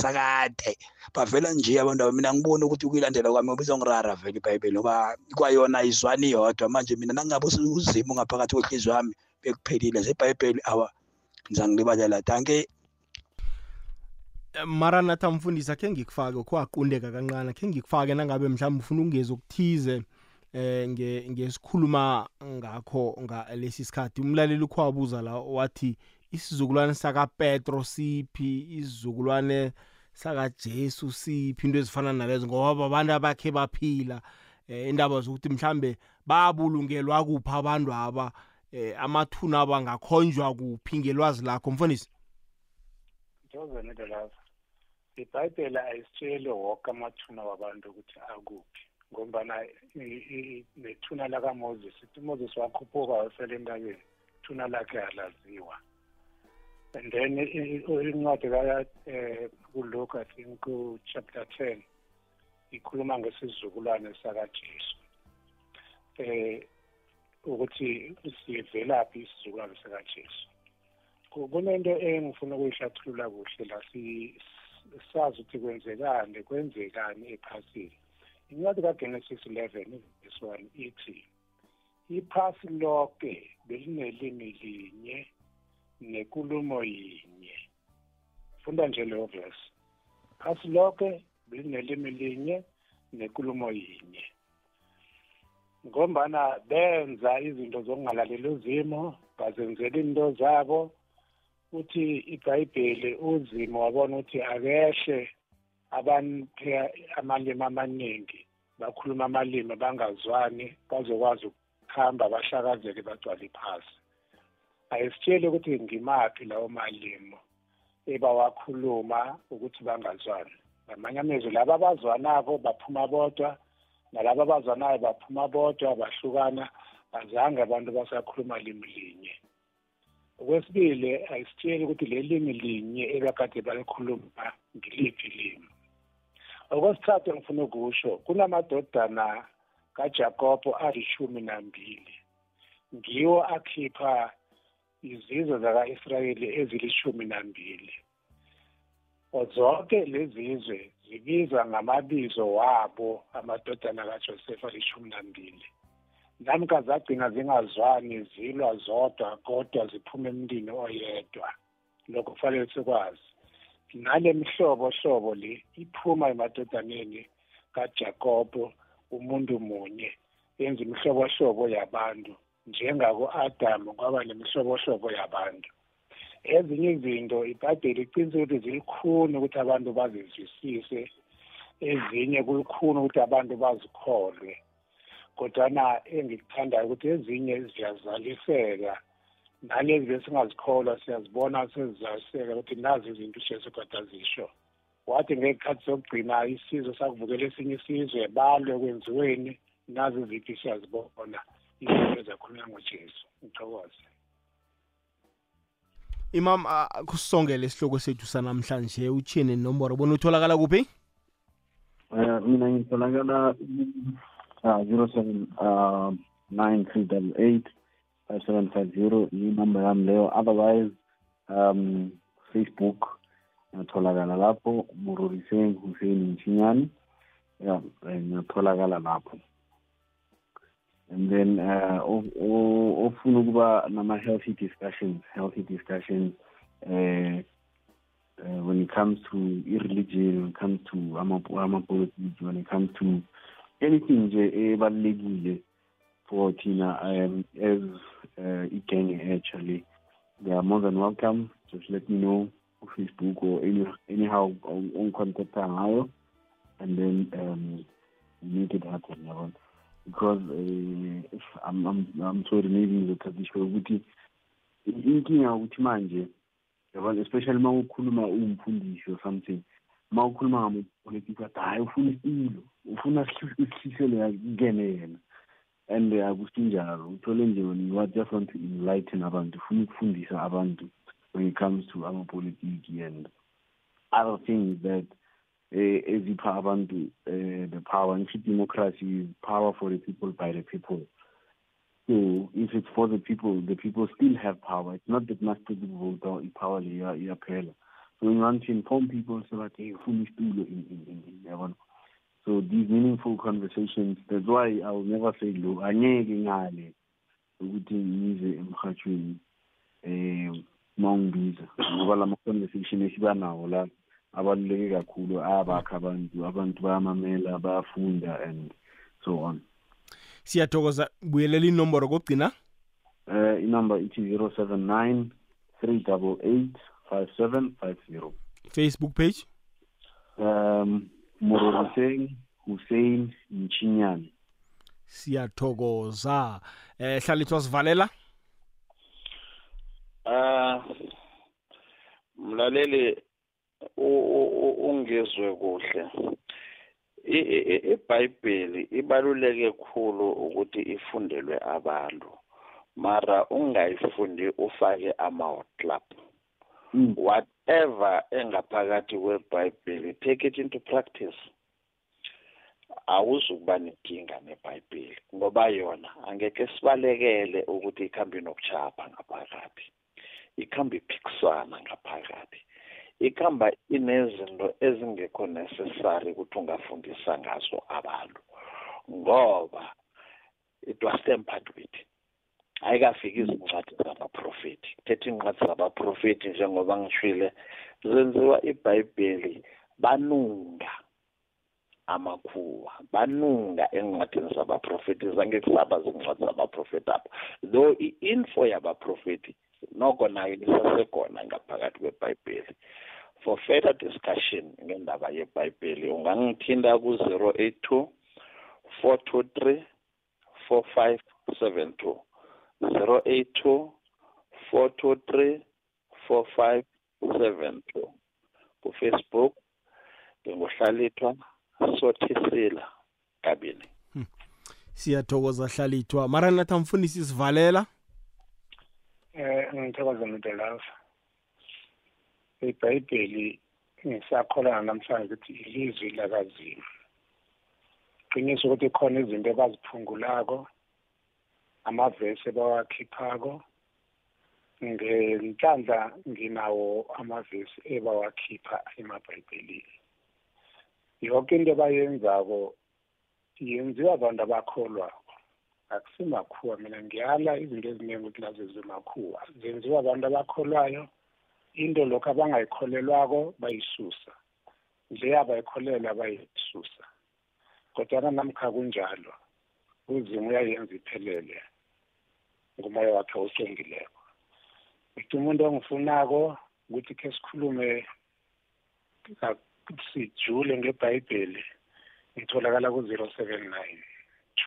sakade. Bavela nje abantu abo mina ngiboni ukuthi ukuyilandela kwami bizongirara vele ibhayibheli ngoba kwayona izwani yodwa. Manje mina nangabe uzimo ngaphakathi kwenhliziyo yami bekuphelile zebhayibheli. Awa ngizangilibalela danke maranatha mfundisi akhe ngikufake kwaqundeka kancane. Khe ngikufake nangabe mhlawumbe ufuna ukungeza okuthize eh ngesikhuluma ngakho ngalesi sikhathi. Umlaleli ukwabuza la wathi isizukulwane sakaPetro siphi? Isizukulwane sakaJesu siphi? Into ezifana nalezo ngoba abantu abakhe baphila indaba zokuthi mhlambe babulungelwa kuphi abantu aba amathuna aba ngakhonjwa kuphi ngelwazi lakho mfundisi? Ngizozana lapha ibhayibheli ayisitshele wonke amathuna wabantu ukuthi akuphi ngombana nethuna lakaMoses ithi uMoses wakhuphuka wasela entabeni ithuna lakhe alaziwa. And then incwadi kaya um kuluka i think ku-chapter ten ikhuluma ngesizukulwane sakajesu. Um ukuthi sivelaphi isizukulwane sikajesu. Kunento engifuna ukuyishathulula kuhle la sazi ukuthi kwenzekani kwenzekani ephasini. Incwadi kagenesis 11 verse 1 ithi iphasi lonke belinelimi linye nenkulumo yinye. Funda nje leyo verse. Phasi lonke belinelimi linye nenkulumo yinye. Ngombana benza izinto zokungalaleli uzimo bazenzela into zabo. Uthi ibhayibheli uzimo wabona ukuthi akehle abantu amalimi amaningi bakhuluma amalimi bangazwani bazokwazi ukuhamba bahlakazeke bagcwale iphasi ayisitsheli ukuthi ngimaphi lawo malimi ebawakhuluma ukuthi bangazwani. Ngamanye amezwi laba abazwanako baphuma bodwa nalaba abazwanayo baphuma bodwa bahlukana azange abantu basakhuluma limi linye. Okwesibili ayisitsheli ukuthi le limi linye ebakade balikhuluma ngiliphi limi. Okwesithathu engifuna ukusho kunamadodana kaJakobo alishumi nambili ngiwo akhipha izizwe zaka-Israyeli ezilishumi nambili zonke lezizwe zibizwa ngamabizo wabo amadodana kaJosefa alishumi nambili. Namka zagcina zingazwani zilwa zodwa kodwa ziphuma emntini oyedwa. Lokho kufanele sikwazi. Nale mihlobo hlobo le iphuma emadodaneni kaJakobo umuntu munye. Yenza imihlobohlobo yabantu njengako-adamu kwaba nemihlobohlobo yabantu. Ezinye izinto ibhayibheli iqinisa ukuthi zilikhuni ukuthi abantu bazizwisise ezinye kulikhuni ukuthi abantu bazikholwe. Kodwana engikuthandayo ukuthi ezinye ziyazaliseka nalezi besingazikholwa siyazibona sezizaliseka ukuthi nazi izinto ujesu kodwa zisho. Wathi ngekhathi sokugcina isizwe sakuvukela esinye isizwe balwe kwenziweni nazi iziphi siyazibona. Izinto ezakhulunywa ngojesu ngithokoze. Imam ah, kusongele isihloko sethu sanamhlanje uthini nomboro bona utholakala kuphi? Eh, mina ngitholakala zero seven uh, nine three double eight five seven five zero. Inumber yami leyo. Otherwise um facebook ngiyatholakala lapho. Muroriseng hussein mchinyani ya ngiyatholakala lapho. And then uh, ofuna ukuba nama-healthy discussions healthy discussions uh, uh, when it comes to irreligion when it comes to ama- ama-politics when it comes to anything nje ebalulekile for thina um, as uh, igang actually. They are more than welcome. Just let me know Facebook or any, anyhow ongicontacta ngayo and then um, make it happen yabona because uh, if I'm, I'm, I'm sorry maybe ngizothatha isho ukuthi inkinga ukuthi manje yabona especially uma ukhuluma uwumfundisi or something uma ukhuluma ngamapolitiki athi hhayi ufuna isilo ufuna isihlisele kuyena yena. And akusinjalo uthole nje when you just want to enlighten abantu ufuna ukufundisa abantu when it comes to amapolitiki and other things that eh, ezipha abantu eh, the power ngisho democracy is power for the people by the people. So if it's for the people the people still have power. It's not that people vote ipower leya iyaphela so you want to inform people so that hey ufuna isitulo in in in yabona so these meaningful conversations that's why i will never say lo angeke ngale ukuthi ngize emhathweni eh mawungibiza ngoba lama conversation esiba nawo la abaluleke kakhulu ayabakha abantu abantu bayamamela bayafunda and so on. Siyathokoza buyelela inomboro kokugcina? Uh, inumber ithi 079 388 5750 facebook page? Um mororiseng hussein mchinyane siyathokoza. Eh hlalithwa sivalela Ah mlaleli u- u- u- ungizwe kuhle. iBhayibheli ibaluleke kakhulu ukuthi ifundelwe abantu mara ungayifundi ufake ama club whatever engaphakathi kweBhayibheli take it into practice. Awuzukuba nenkinga neBhayibheli ngoba yona angeke sibalekele ukuthi ikhambe nokuchapha ngaphakathi ikhamba iphikisana ngaphakathi. Ikhamba inezinto ezingekho necessary ukuthi ungafundisa ngazo abantu ngoba it was tempered with ayikafiki izincwadi zabaprofethi thetha iincwadi zabaprofethi njengoba ngishwile zenziwa ibhayibheli banunga amakhuwa banunga encwadini zabaprofethi zange kusaba zincwadi zabaprofethi apha. Though i-info yabaprofethi noko nayo isasekhona ngaphakathi kwebhayibheli. For further discussion ngendaba yebhayibheli ungangithinda ku-zero eight two four two three four five seven two. zero eight two four two three four five seven two. Kufacebook nginguhlalithwa sothisila kabini. Siyathokoza hlalithwa mara nathi amfundisi sivalela eh ngithokoza muntu lapha ibhayibheli ngisakholana namhlanje ukuthi ilizwi lakazima qiniso ukuthi khona izinto abaziphungulako amavesi ebawakhiphako. Ngenhlanhla nginawo amavesi ebawakhipha emabhayibhelini. Yonke into abayenzako yenziwa abantu abakholwako akusimakhuwa mina ngiyala izinto eziningi ukuthi nazo zimakhuwa zenziwa abantu abakholwayo into lokho abangayikholelwako bayisusa. Nje abayikholela bayisusa. Kodwana namkha kunjalo uzima uyayenza iphelele ngumoya wakhe osengileko. Ukuthi umuntu ongifunako ukuthi khe sikhulume sijule ngebhayibheli ngitholakala ku-zero seven nine.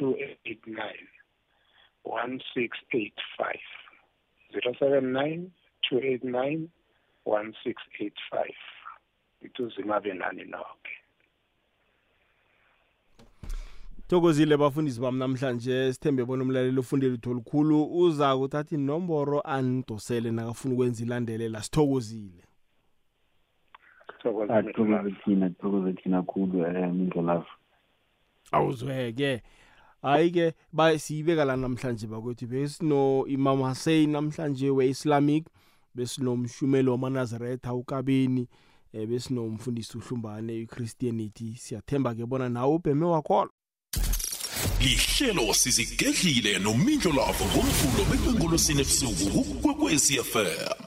Two eight nine one six eight five. zero seven nine two eight nine one six eight five. Ithi uzima abe nani nonke thokozile bafundisi bami namhlanje sithembe bona umlaleli ufunde lutho olukhulu uza kuthatha inomboro anidosele nakafuna ukwenza ilandelela. Sithokozile. Athokoze thina athokoze thina khulu um indlolavu awuzweke. Hayi-ke ba- siyibeka la namhlanje bakwethu besino imam hussein namhlanje we-islamic besinomshumelo wamanazaretha ukabeni um besinomfundisi uhlumbane ichristianity. Siyathemba-ke bona nawe ubheme wakhona. Lihlelo sizigedlile nomindlo lavo ngomvulo bekwenkolosini ebusuku kukwekwezi fm